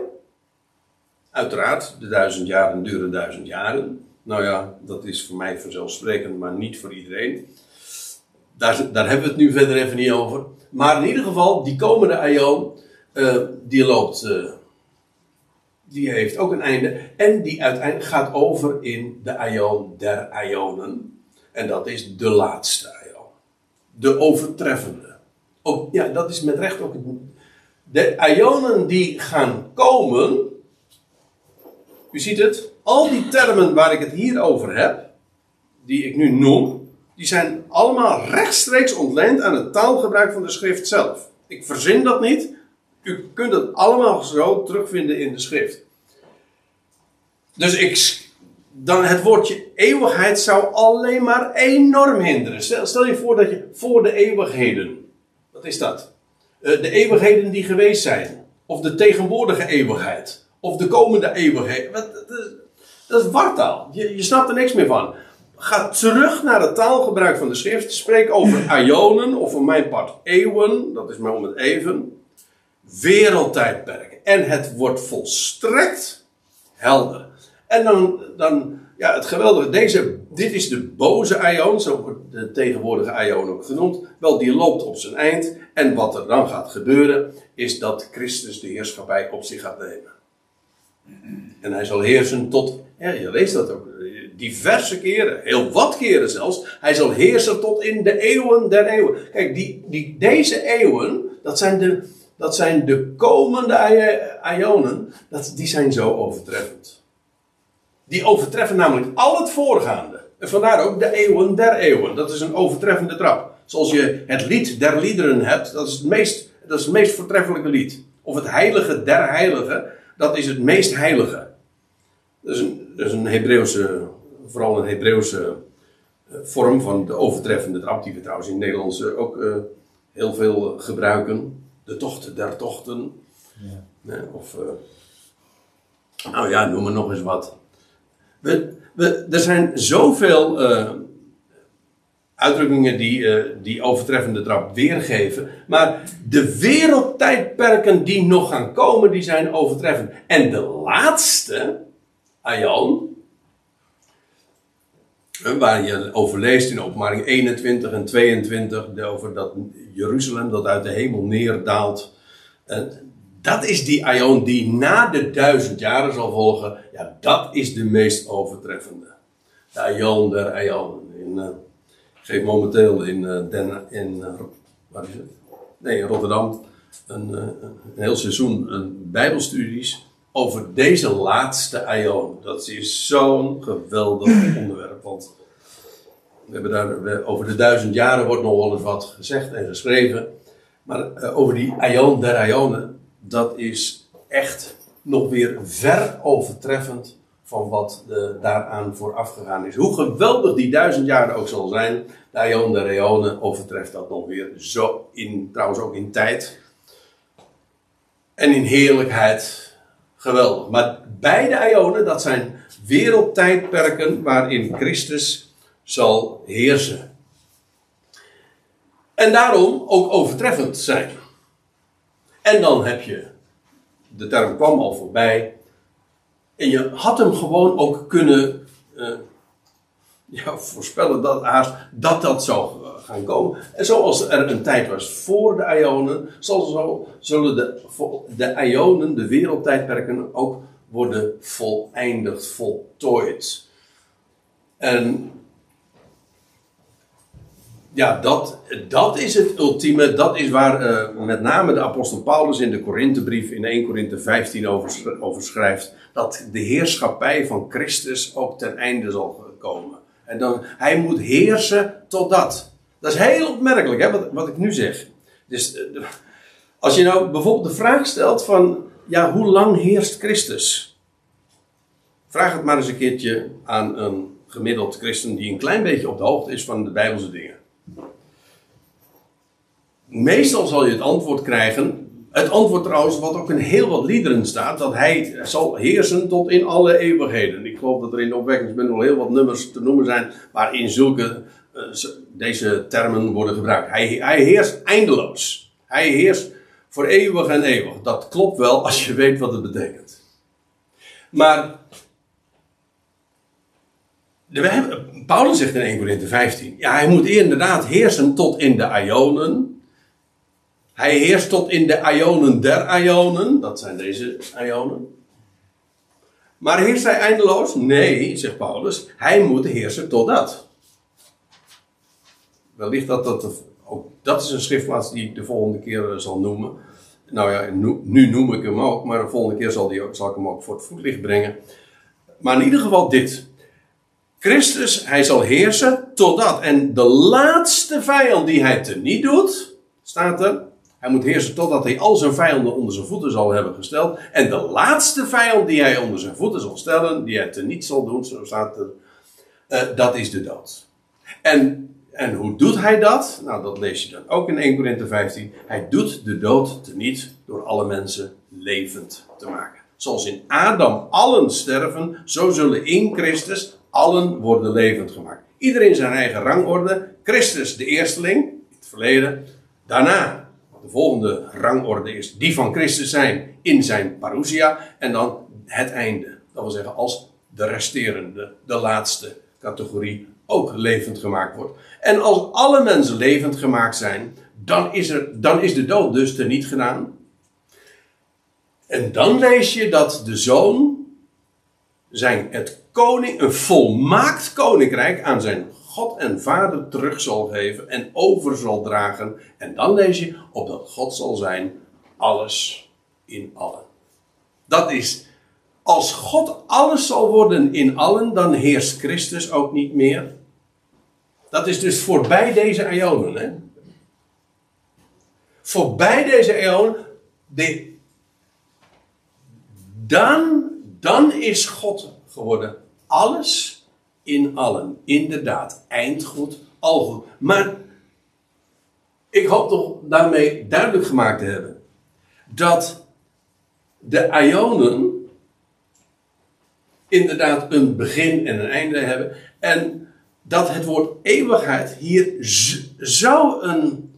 Uiteraard, de duizend jaren duren duizend jaren. Nou ja, dat is voor mij vanzelfsprekend, maar niet voor iedereen. Daar, daar hebben we het nu verder even niet over. Maar in ieder geval, die komende eeuw, uh, die loopt... Uh, die heeft ook een einde. En die uiteindelijk gaat over in de aion der aionen. En dat is de laatste aion. De overtreffende. Ook, ja, dat is met recht ook. De aionen die gaan komen. U ziet het. Al die termen waar ik het hier over heb. Die ik nu noem. Die zijn allemaal rechtstreeks ontleend aan het taalgebruik van de schrift zelf. Ik verzin dat niet. U kunt het allemaal zo terugvinden in de schrift. Dus ik, dan het woordje eeuwigheid zou alleen maar enorm hinderen. Stel, stel je voor dat je voor de eeuwigheden. Wat is dat? Uh, de eeuwigheden die geweest zijn. Of de tegenwoordige eeuwigheid. Of de komende eeuwigheid. Wat, dat, is, dat is wartaal. Je, je snapt er niks meer van. Ga terug naar het taalgebruik van de schrift. Spreek over aionen, of voor mijn part eeuwen. Dat is maar om het even. Wereldtijdperken. En het wordt volstrekt helder. En dan, dan ja, het geweldige, deze, dit is de boze Aion, zo wordt de tegenwoordige Aion ook genoemd. Wel, die loopt op zijn eind. En wat er dan gaat gebeuren, is dat Christus de heerschappij op zich gaat nemen. En hij zal heersen tot, ja, je leest dat ook, diverse keren, heel wat keren zelfs. Hij zal heersen tot in de eeuwen der eeuwen. Kijk, die, die, deze eeuwen, dat zijn de, dat zijn de komende Aionen, dat, die zijn zo overtreffend. Die overtreffen namelijk al het voorgaande. En vandaar ook de eeuwen der eeuwen. Dat is een overtreffende trap. Zoals je het lied der liederen hebt, dat is het meest, dat is het meest voortreffelijke lied. Of het heilige der heiligen, dat is het meest heilige. Dat is een, dat is een Hebreeuwse, vooral een Hebreeuwse eh, vorm van de overtreffende trap, die we trouwens in het Nederlands eh, ook uh, heel veel gebruiken. De tocht der tochten. Ja. of, uh, nou ja, noem maar nog eens wat. We, we, er zijn zoveel uh, uitdrukkingen die eh, die overtreffende trap weergeven. Maar de wereldtijdperken die nog gaan komen, die zijn overtreffend. En de laatste, Aion, eh, waar je over leest in openbaring 21 en 22, over dat Jeruzalem dat uit de hemel neerdaalt. Eh, dat is die Aion die na de duizend jaren zal volgen. Ja, dat is de meest overtreffende. De Aion der Aion. In, uh, ik geef momenteel in, uh, Den, in uh, waar is het? Nee, in Rotterdam een, een heel seizoen een bijbelstudies over deze laatste Aion. Dat is zo'n geweldig onderwerp. Want we hebben daar, over de duizend jaren wordt nog wel eens wat gezegd en geschreven. Maar over die Aion der Aionen dat is echt nog weer ver overtreffend van wat daaraan vooraf gegaan is. Hoe geweldig die duizend jaren ook zal zijn, de Aion de Reone overtreft dat nog weer zo in, trouwens ook in tijd. En in heerlijkheid geweldig. Maar beide Aionen, dat zijn wereldtijdperken waarin Christus zal heersen. En daarom ook overtreffend zijn. En dan heb je, de term kwam al voorbij. En je had hem gewoon ook kunnen uh, ja, voorspellen dat, dat dat zou gaan komen. En zoals er een tijd was voor de Ionen, zo, zullen de, de Ionen, de wereldtijdperken, ook worden voleindigd, voltooid. En ja, dat, dat is het ultieme. Dat is waar uh, met name de apostel Paulus in de Korinthebrief in 1 Korinthe 15 over, over schrijft. Dat de heerschappij van Christus ook ten einde zal komen. En dan, hij moet heersen tot dat. Dat is heel opmerkelijk, hè, wat, wat ik nu zeg. Dus uh, als je nou bijvoorbeeld de vraag stelt van, ja, hoe lang heerst Christus? Vraag het maar eens een keertje aan een gemiddeld christen die een klein beetje op de hoogte is van de Bijbelse dingen. Meestal zal je het antwoord krijgen. Het antwoord trouwens, wat ook in heel wat liederen staat, dat hij zal heersen tot in alle eeuwigheden. Ik geloof dat er in de opwekkingsbundel heel wat nummers te noemen zijn waarin zulke, uh, deze termen worden gebruikt. Hij, hij heerst eindeloos. Hij heerst voor eeuwig en eeuwig. Dat klopt wel als je weet wat het betekent. Maar we hebben, Paulus zegt in 1 Corinthië 15, ja, hij moet inderdaad heersen tot in de Ionen. Hij heerst tot in de Ionen der Ionen, dat zijn deze Ionen. Maar heerst hij eindeloos? Nee, zegt Paulus, hij moet heersen tot dat. Wellicht dat dat, ook dat is een schriftplaats die ik de volgende keer eh, zal noemen. Nou ja, nu noem ik hem ook, maar de volgende keer zal, die, zal ik hem ook voor het voetlicht brengen. Maar in ieder geval dit. Christus, hij zal heersen totdat. En de laatste vijand die hij teniet doet, staat er. Hij moet heersen totdat hij al zijn vijanden onder zijn voeten zal hebben gesteld. En de laatste vijand die hij onder zijn voeten zal stellen, die hij teniet zal doen, zo staat er, uh, dat is de dood. En, en hoe doet hij dat? Nou, dat lees je dan ook in 1 Corinthië 15. Hij doet de dood teniet door alle mensen levend te maken. Zoals in Adam allen sterven, zo zullen in Christus allen worden levend gemaakt. Iedereen zijn eigen rangorde. Christus de eersteling, in het verleden. Daarna, de volgende rangorde is die van Christus zijn in zijn parousia. En dan het einde. Dat wil zeggen, als de resterende, de laatste categorie ook levend gemaakt wordt. En als alle mensen levend gemaakt zijn, dan is, er, dan is de dood dus er niet gedaan. En dan lees je dat de zoon zijn het koning, een volmaakt koninkrijk aan zijn God en Vader terug zal geven en over zal dragen. En dan lees je, opdat God zal zijn alles in allen. Dat is, als God alles zal worden in allen, dan heerst Christus ook niet meer. Dat is dus voorbij deze eonen. Hè? Voorbij deze eonen. Dan, dan is God geworden alles in allen. Inderdaad, eindgoed, al goed. Maar ik hoop toch daarmee duidelijk gemaakt te hebben dat de Ionen inderdaad een begin en een einde hebben. En dat het woord eeuwigheid hier z- zo een,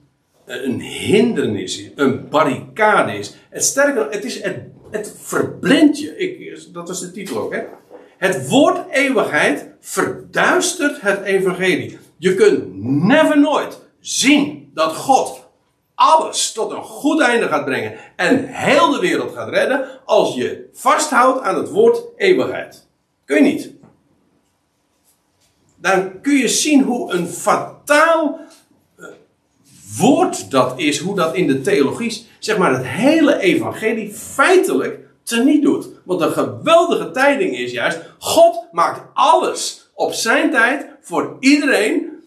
een hindernis is, een barricade is. Het sterker, het, is, het, het verblindt je. Ik, dat was de titel ook, hè? Het woord eeuwigheid verduistert het evangelie. Je kunt never nooit zien dat God alles tot een goed einde gaat brengen en heel de wereld gaat redden als je vasthoudt aan het woord eeuwigheid. Kun je niet. Dan kun je zien hoe een fataal eh, woord dat is, hoe dat in de theologie, zeg maar, het hele evangelie feitelijk teniet doet. Want de geweldige tijding is juist, God maakt alles op zijn tijd voor iedereen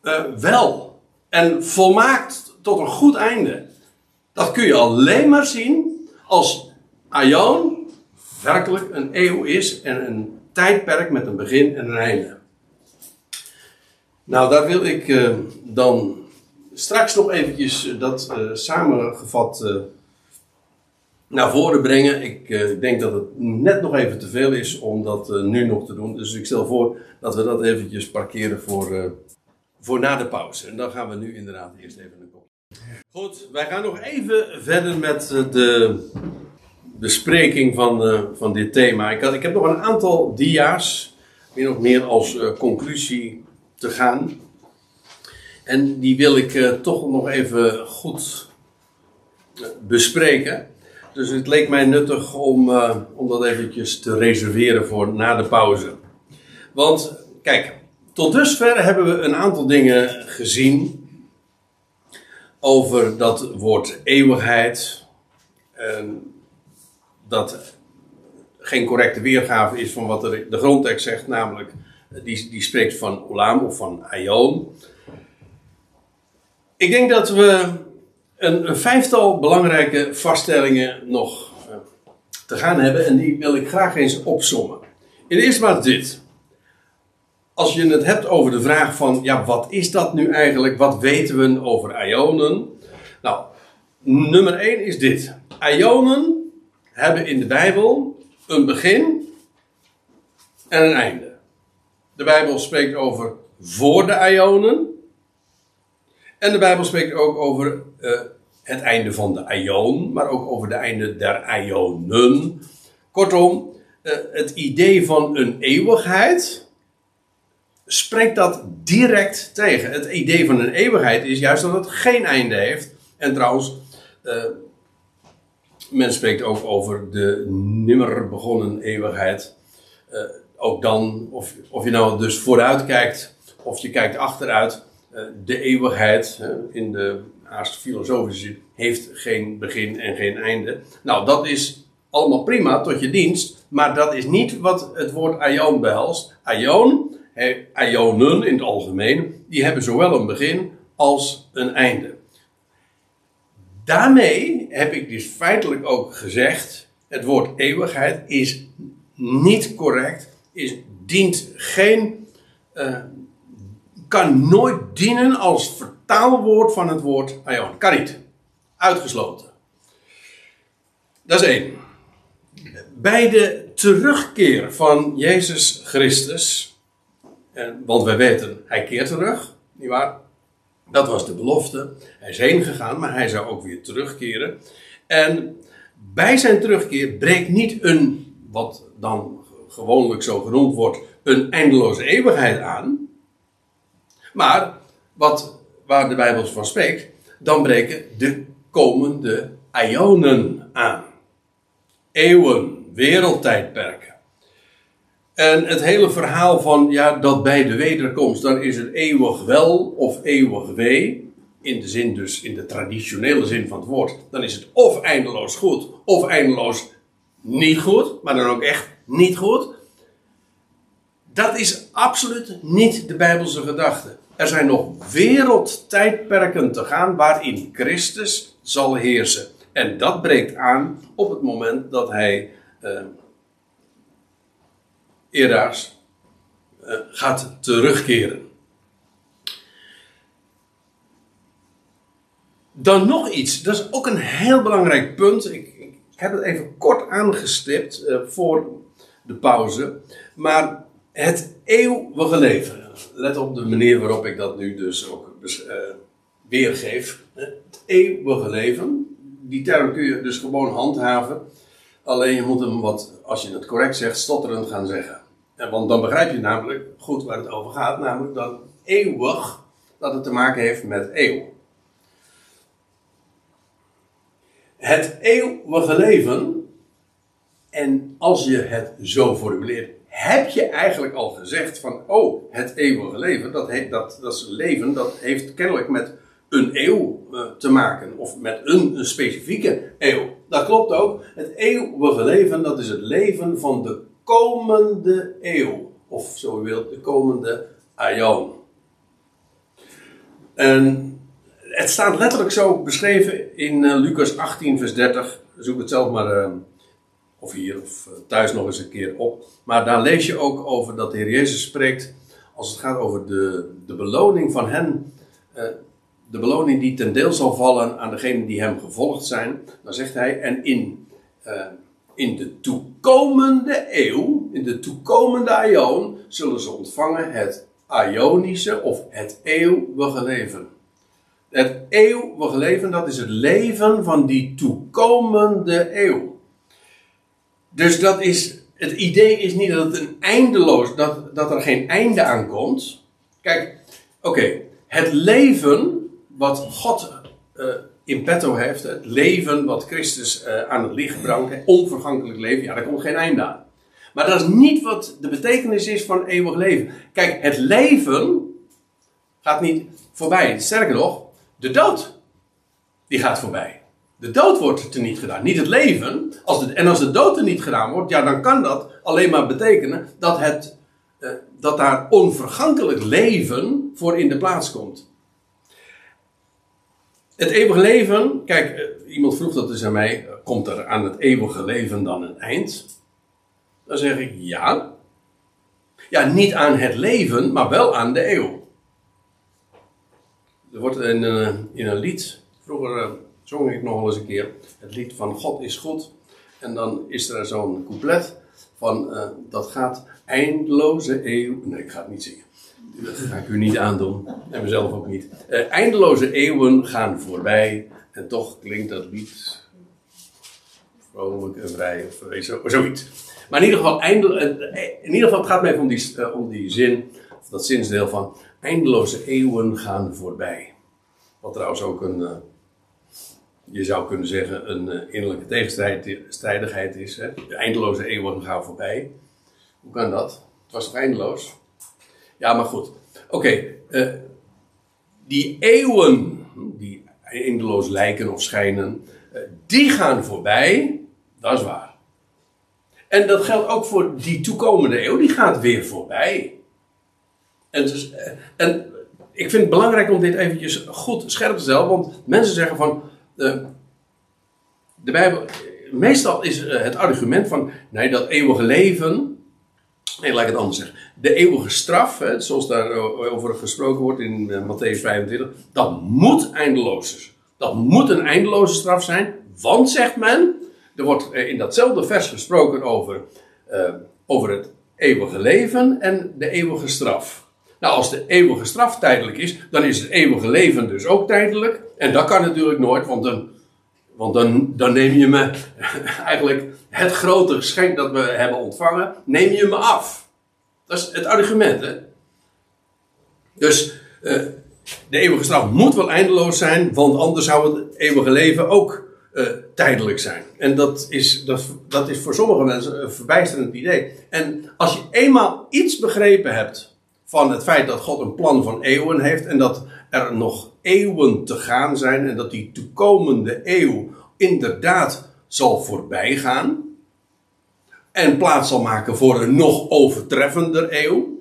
eh, wel. En volmaakt tot een goed einde. Dat kun je alleen maar zien als Aion werkelijk een eeuw is en een tijdperk met een begin en een einde. Nou, daar wil ik eh, dan straks nog eventjes eh, dat samengevat naar voren brengen. Ik eh, denk dat het net nog even te veel is om dat eh, nu nog te doen. Dus ik stel voor dat we dat eventjes parkeren voor, eh, voor na de pauze. En dan gaan we nu inderdaad eerst even een kop. Goed, wij gaan nog even verder met de bespreking van, van dit thema. Ik, had, ik heb nog een aantal dia's, min of meer als conclusie te gaan. En die wil ik toch nog even goed bespreken. Dus het leek mij nuttig om, eh, om dat eventjes te reserveren voor na de pauze. Want, kijk, tot dusver hebben we een aantal dingen gezien over dat woord eeuwigheid. En dat geen correcte weergave is van wat de grondtekst zegt, namelijk die, die spreekt van Olam of van Aion. Ik denk dat we een, vijftal belangrijke vaststellingen nog eh, te gaan hebben en die wil ik graag eens opsommen. In eerste plaats dit. Als je het hebt over de vraag van, ja, wat is dat nu eigenlijk? Wat weten we over Ionen? Nou, nummer 1 is dit. Ionen hebben in de Bijbel een begin en een einde. De Bijbel spreekt over voor de Ionen. En de Bijbel spreekt ook over eh, het einde van de Aion, maar ook over de einde der Ionen. Kortom, eh, het idee van een eeuwigheid spreekt dat direct tegen. Het idee van een eeuwigheid is juist dat het geen einde heeft. En trouwens, eh, men spreekt ook over de nimmer begonnen eeuwigheid. Ook dan, of, of je nou dus vooruit kijkt, of je kijkt achteruit, de eeuwigheid in de haast filosofische heeft geen begin en geen einde. Nou, dat is allemaal prima tot je dienst, maar dat is niet wat het woord aion behelst. Aion, aionen in het algemeen, die hebben zowel een begin als een einde. Daarmee heb ik dus feitelijk ook gezegd: het woord eeuwigheid is niet correct, is, dient geen, eh, kan nooit dienen als vertaalwoord van het woord aion. Kan niet. Uitgesloten. Dat is één. Bij de terugkeer van Jezus Christus, want wij weten, hij keert terug, nietwaar? Dat was de belofte. Hij is heen gegaan, maar hij zou ook weer terugkeren. En bij zijn terugkeer breekt niet een, wat dan gewoonlijk zo genoemd wordt, een eindeloze eeuwigheid aan. Maar wat, waar de Bijbel van spreekt, dan breken de komende ionen aan. Eeuwen, wereldtijdperken. En het hele verhaal van ja, dat bij de wederkomst, dan is het eeuwig wel of eeuwig wee. In de zin dus, in de traditionele zin van het woord. Dan is het of eindeloos goed, of eindeloos niet goed. Maar dan ook echt niet goed. Dat is absoluut niet de Bijbelse gedachte. Er zijn nog wereldtijdperken te gaan waarin Christus zal heersen. En dat breekt aan op het moment dat hij eh, gaat terugkeren. Dan nog iets, dat is ook een heel belangrijk punt. Ik, ik heb het even kort aangestipt eh, voor de pauze. Maar Het eeuwige leven. Let op de manier waarop ik dat nu dus ook uh, weergeef. Het eeuwige leven. Die term kun je dus gewoon handhaven. Alleen je moet hem wat, als je het correct zegt, stotterend gaan zeggen. En want dan begrijp je namelijk goed waar het over gaat. Namelijk dat eeuwig, dat het te maken heeft met eeuw. Het eeuwige leven. En als je het zo formuleert, heb je eigenlijk al gezegd van, oh, het eeuwige leven, dat, dat, dat is leven, dat heeft kennelijk met een eeuw uh, te maken, of met een, specifieke eeuw. Dat klopt ook. Het eeuwige leven, dat is het leven van de komende eeuw, of zo u wilt, de komende aion. En het staat letterlijk zo beschreven in uh, Lucas 18, vers 30. Zoek het zelf maar. Uh, of hier of eh, thuis nog eens een keer op. Maar daar lees je ook over dat de Heer Jezus spreekt, als het gaat over de, de beloning van hen, uh, de beloning die ten deel zal vallen aan degenen die hem gevolgd zijn, dan zegt hij, en in, uh, in de toekomende eeuw, in de toekomende aion, zullen ze ontvangen het Ionische of het eeuwige leven. Het eeuwige leven, dat is het leven van die toekomende eeuw. Dus dat is, het idee is niet dat het een eindeloos, dat, dat er geen einde aan komt. Kijk, oké, het leven wat God uh, in petto heeft, het leven wat Christus uh, aan het licht brengt, onvergankelijk leven, ja, daar komt geen einde aan. Maar dat is niet wat de betekenis is van eeuwig leven. Kijk, het leven gaat niet voorbij. Sterker nog, de dood, die gaat voorbij. De dood wordt er niet gedaan, niet het leven. Als en als de dood er niet gedaan wordt, ja, dan kan dat alleen maar betekenen dat, het, uh, dat daar onvergankelijk leven voor in de plaats komt. Het eeuwige leven, kijk, uh, iemand vroeg dat dus aan mij, uh, komt er aan het eeuwige leven dan een eind? Dan zeg ik ja. Ja, niet aan het leven, maar wel aan de eeuw. Er wordt in, in een lied, vroeger zong ik nog wel eens een keer het lied van God is goed. En dan is er zo'n couplet van uh, dat gaat eindeloze eeuw. Nee, ik ga het niet zingen. Dat ga ik u niet aandoen. En mezelf ook niet. Uh, eindeloze eeuwen gaan voorbij. En toch klinkt dat lied vrolijk en vrij of eh, zo, zoiets. Maar in ieder geval, eindel, in ieder geval het gaat mij om die, om die zin, of dat zinsdeel van eindeloze eeuwen gaan voorbij. Wat trouwens ook een, je zou kunnen zeggen, een uh, innerlijke tegenstrijdigheid is. Hè? De eindeloze eeuwen gaan voorbij. Hoe kan dat? Het was toch eindeloos? Ja, maar goed. Oké, uh, die eeuwen, die eindeloos lijken of schijnen, uh, die gaan voorbij. Dat is waar. En dat geldt ook voor die toekomende eeuw, die gaat weer voorbij. En, dus, en ik vind het belangrijk om dit eventjes goed scherp te stellen, want mensen zeggen van de, de Bijbel, meestal is eh, het argument van, nee, dat eeuwige leven, nee, laat ik het anders zeggen. De eeuwige straf, hè, zoals daarover gesproken wordt in Matthäus 25, dat moet eindeloos Dat moet een eindeloze straf zijn, want, zegt men, er wordt in datzelfde vers gesproken over, over het eeuwige leven en de eeuwige straf. Nou, als de eeuwige straf tijdelijk is, dan is het eeuwige leven dus ook tijdelijk. En dat kan natuurlijk nooit, want dan, want dan, dan neem je me eigenlijk het grote geschenk dat we hebben ontvangen, neem je me af. Dat is het argument, hè? Dus uh, de eeuwige straf moet wel eindeloos zijn, want anders zou het eeuwige leven ook uh, tijdelijk zijn. En dat is, dat, dat is voor sommige mensen een verbijsterend idee. En als je eenmaal iets begrepen hebt van het feit dat God een plan van eeuwen heeft en dat er nog eeuwen te gaan zijn en dat die toekomende eeuw inderdaad zal voorbij gaan en plaats zal maken voor een nog overtreffender eeuw,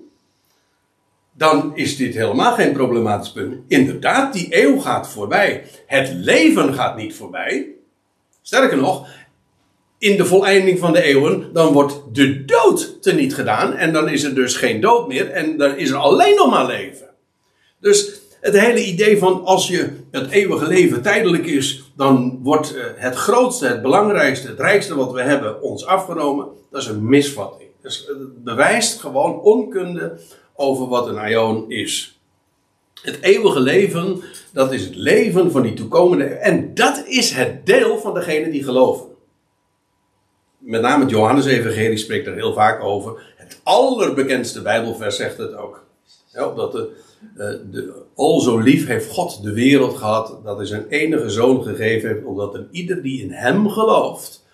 dan is dit helemaal geen problematisch punt. Inderdaad, die eeuw gaat voorbij. Het leven gaat niet voorbij. Sterker nog, in de voleinding van de eeuwen, dan wordt de dood teniet gedaan. En dan is er dus geen dood meer. En dan is er alleen nog maar leven. Dus het hele idee van als je het eeuwige leven tijdelijk is, dan wordt eh, het grootste, het belangrijkste, het rijkste wat we hebben ons afgenomen. Dat is een misvatting. Dus het bewijst gewoon onkunde over wat een aion is. Het eeuwige leven, dat is het leven van die toekomende. En dat is het deel van degenen die geloven. Met name het Johannes-evangelie spreekt er heel vaak over. Het allerbekendste Bijbelvers zegt het ook. Ja, dat de, eh, de, al zo lief heeft God de wereld gehad, dat hij zijn enige zoon gegeven heeft, omdat een ieder die in hem gelooft,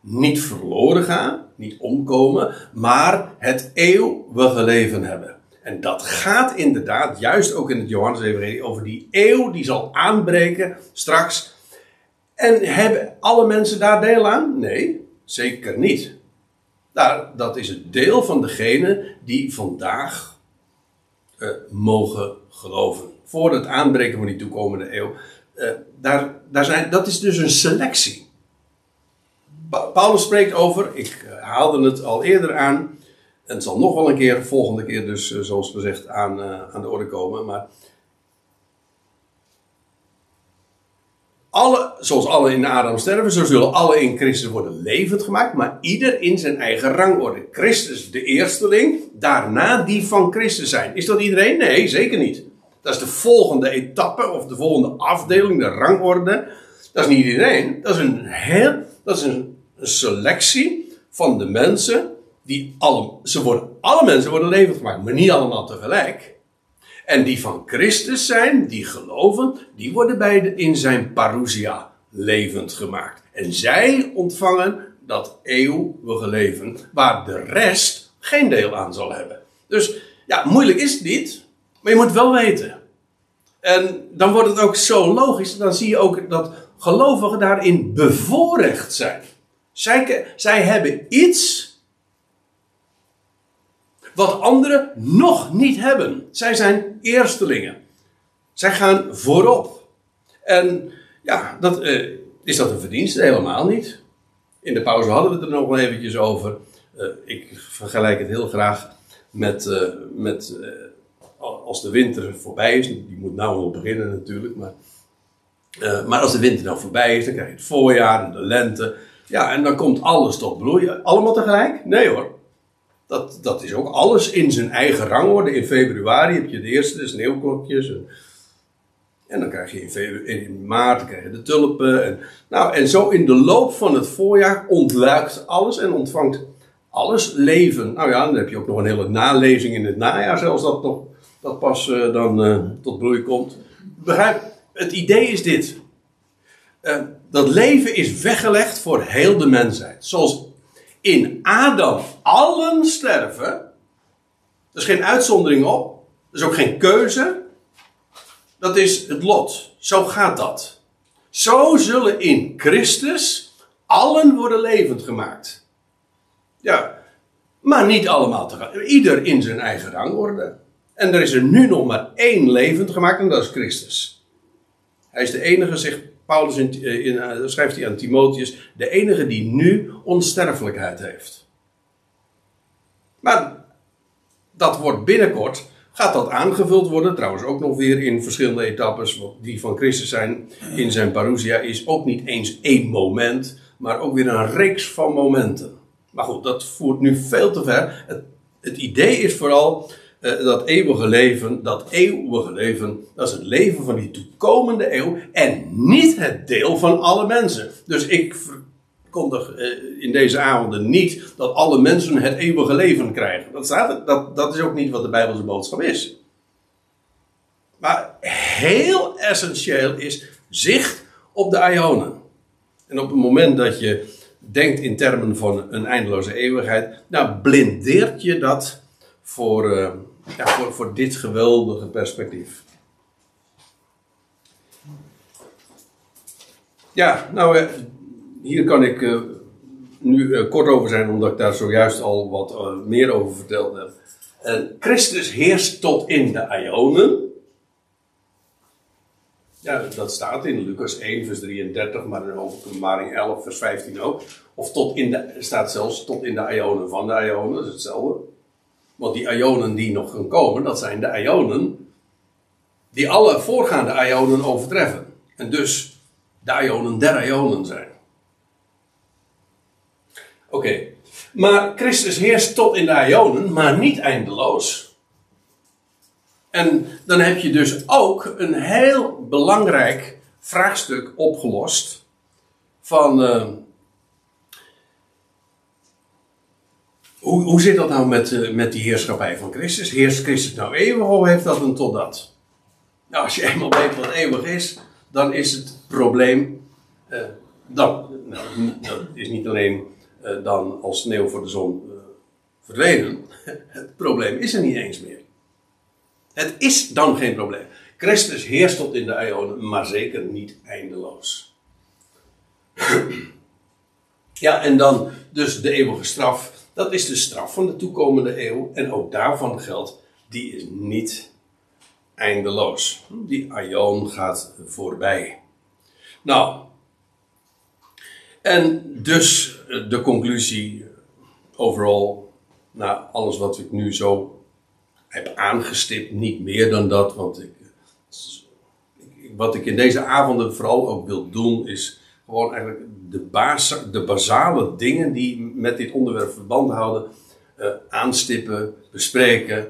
niet verloren gaat, niet omkomen, maar het eeuwige leven hebben. En dat gaat inderdaad, juist ook in het Johannes-evangelie, over die eeuw die zal aanbreken straks. En hebben alle mensen daar deel aan? Nee, zeker niet. Daar, dat is het deel van degene die vandaag uh, mogen geloven. Voor het aanbreken van die toekomende eeuw. Uh, daar, daar zijn, dat is dus een selectie. Paulus spreekt over, ik eh, haalde het al eerder aan, en het zal nog wel een keer, volgende keer dus, zoals gezegd, aan, aan de orde komen. Maar alle, zoals alle in Adam sterven, zo zullen alle in Christus worden levend gemaakt, maar ieder in zijn eigen rangorde. Christus de eersteling, daarna die van Christus zijn. Is dat iedereen? Nee, zeker niet. Dat is de volgende etappe of de volgende afdeling, de rangorde. Dat is niet iedereen. Dat is een heel, dat is een, selectie van de mensen die alle, ze worden, alle mensen worden levend gemaakt, maar niet allemaal tegelijk. En die van Christus zijn, die geloven, die worden bij de, in zijn parousia levend gemaakt. En zij ontvangen dat eeuwige leven, waar de rest geen deel aan zal hebben. Dus ja, moeilijk is het niet, maar je moet wel weten. En dan wordt het ook zo logisch, dan zie je ook dat gelovigen daarin bevoorrecht zijn. Zij, zij hebben iets wat anderen nog niet hebben. Zij zijn eerstelingen. Zij gaan voorop. En ja, dat, uh, is dat een verdienste? Helemaal niet. In de pauze hadden we het er nog wel eventjes over. Uh, ik vergelijk het heel graag met, uh, met als de winter voorbij is. Die moet nou nog beginnen natuurlijk. Maar, maar als de winter nou voorbij is, dan krijg je het voorjaar en de lente. Ja, en dan komt alles tot bloeien. Allemaal tegelijk? Nee hoor. Dat, dat is ook alles in zijn eigen rangorde. In februari heb je de eerste sneeuwklokjes. En, en dan krijg je in, in maart krijg je de tulpen. En, nou, en zo in de loop van het voorjaar ontluikt alles en ontvangt alles leven. Nou ja, dan heb je ook nog een hele nalezing in het najaar, zelfs dat, nog, dat pas uh, dan uh, tot bloei komt. Begrijp, het idee is dit. Uh, dat leven is weggelegd voor heel de mensheid. Zoals in Adam allen sterven. Er is geen uitzondering op. Er is ook geen keuze. Dat is het lot. Zo gaat dat. Zo zullen in Christus allen worden levend gemaakt. Ja, maar niet allemaal tegelijk. Ieder in zijn eigen rangorde. En er is er nu nog maar één levend gemaakt en dat is Christus. Hij is de enige, zegt Paulus in, eh, uh, schrijft hij aan Timotheus, de enige die nu onsterfelijkheid heeft. Maar dat wordt binnenkort, gaat dat aangevuld worden, trouwens ook nog weer in verschillende etappes, die van Christus zijn in zijn parousia, is ook niet eens één moment, maar ook weer een reeks van momenten. Maar goed, dat voert nu veel te ver. Het, het idee is vooral uh, dat eeuwige leven, dat eeuwige leven, dat is het leven van die toekomende eeuw en niet het deel van alle mensen. Dus ik verkondig uh, in deze avonden niet dat alle mensen het eeuwige leven krijgen. Dat, staat, dat, dat is ook niet wat de Bijbelse boodschap is. Maar heel essentieel is zicht op de Ionen. En op het moment dat je denkt in termen van een eindeloze eeuwigheid, nou blindeert je dat voor, uh, ja, voor, voor dit geweldige perspectief. Ja, nou, uh, hier kan ik uh, nu kort over zijn, omdat ik daar zojuist al wat meer over verteld heb. Christus heerst tot in de Ionen. Ja, dat staat in Lucas 1, vers 33, maar in Openbaring 11, vers 15 ook. Of tot in de, staat zelfs tot in de Ionen van de Ionen, dat is hetzelfde. Want die ionen die nog gaan komen, dat zijn de ionen die alle voorgaande ionen overtreffen. En dus de ionen der ionen zijn. Oké. Maar Christus heerst tot in de Ionen, maar niet eindeloos. En dan heb je dus ook een heel belangrijk vraagstuk opgelost van uh, hoe, zit dat nou met, uh, met die heerschappij van Christus? Heerst Christus nou eeuwig of heeft dat een totdat? Nou, als je eenmaal weet wat eeuwig is, dan is het probleem uh, dan, nou, dat is niet alleen dan als sneeuw voor de zon verdwenen. Het probleem is er niet eens meer. Het is dan geen probleem. Christus heerst tot in de eonen, maar zeker niet eindeloos. Ja, en dan dus de eeuwige straf. Dat is de straf van de toekomende eeuw. En ook daarvan geldt, die is niet eindeloos. Die aion gaat voorbij. Nou, en dus de conclusie overal, na alles wat ik nu zo heb aangestipt, niet meer dan dat, want ik, wat ik in deze avonden vooral ook wil doen, is gewoon eigenlijk de, de basale dingen die met dit onderwerp verband houden, uh, aanstippen, bespreken,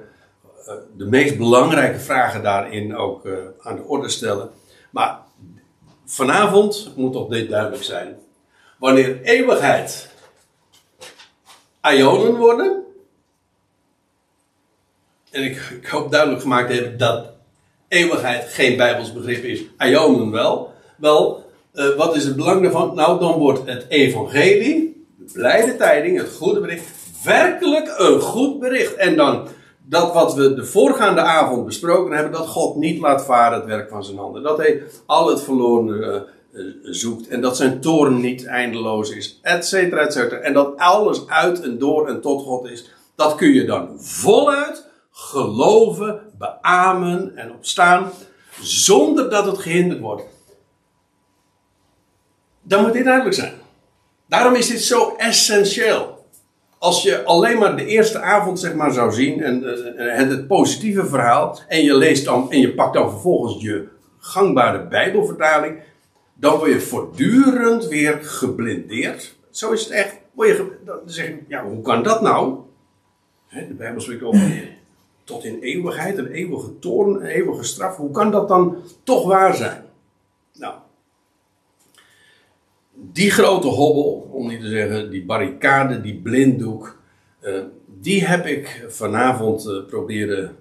uh, de meest belangrijke vragen daarin ook uh, aan de orde stellen. Maar vanavond moet toch dit duidelijk zijn. Wanneer eeuwigheid ionen worden, en ik, ik hoop duidelijk gemaakt te hebben dat eeuwigheid geen Bijbels begrip is, ionen wel. Wel, uh, wat is het belang daarvan? Nou, dan wordt het evangelie, de blijde tijding, het goede bericht, werkelijk een goed bericht. En dan dat wat we de voorgaande avond besproken hebben, dat God niet laat varen het werk van zijn handen. Dat hij al het verloren uh, uh, zoekt en dat zijn toren niet eindeloos is, et cetera, et cetera. En dat alles uit en door en tot God is. Dat kun je dan voluit geloven, beamen en opstaan, zonder dat het gehinderd wordt. Dan moet dit duidelijk zijn. Daarom is dit zo essentieel. Als je alleen maar de eerste avond zeg maar zou zien en uh, het, het, positieve verhaal en je leest dan en je pakt dan vervolgens je gangbare Bijbelvertaling, dan word je voortdurend weer geblindeerd. Zo is het echt. Word je, dan zeg je, ja, hoe kan dat nou? De Bijbel spreekt over tot in eeuwigheid, een eeuwige toorn, een eeuwige straf. Hoe kan dat dan toch waar zijn? Nou, die grote hobbel, om niet te zeggen die barricade, die blinddoek, uh, die heb ik vanavond uh, proberen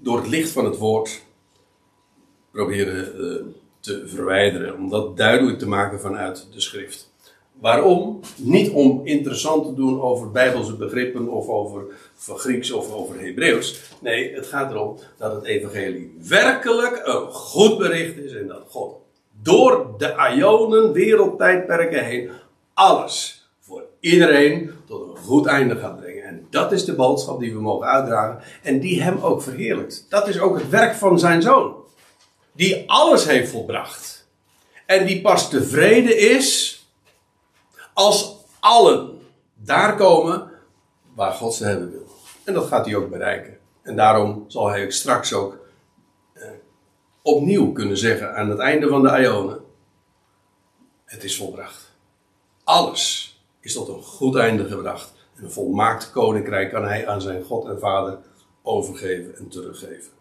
door het licht van het woord proberen uh, te verwijderen, om dat duidelijk te maken vanuit de schrift. Waarom? Niet om interessant te doen over bijbelse begrippen of over Grieks of over Hebreeuws. Nee, het gaat erom dat het evangelie werkelijk een goed bericht is en dat God door de Ionen, wereldtijdperken heen, alles voor iedereen tot een goed einde gaat brengen. En dat is de boodschap die we mogen uitdragen en die hem ook verheerlijkt. Dat is ook het werk van zijn zoon, die alles heeft volbracht. En die pas tevreden is als allen daar komen waar God ze hebben wil. En dat gaat hij ook bereiken. En daarom zal hij ook straks ook opnieuw kunnen zeggen aan het einde van de Ionen: Het is volbracht. Alles is tot een goed einde gebracht. En een volmaakt koninkrijk kan hij aan zijn God en Vader overgeven en teruggeven.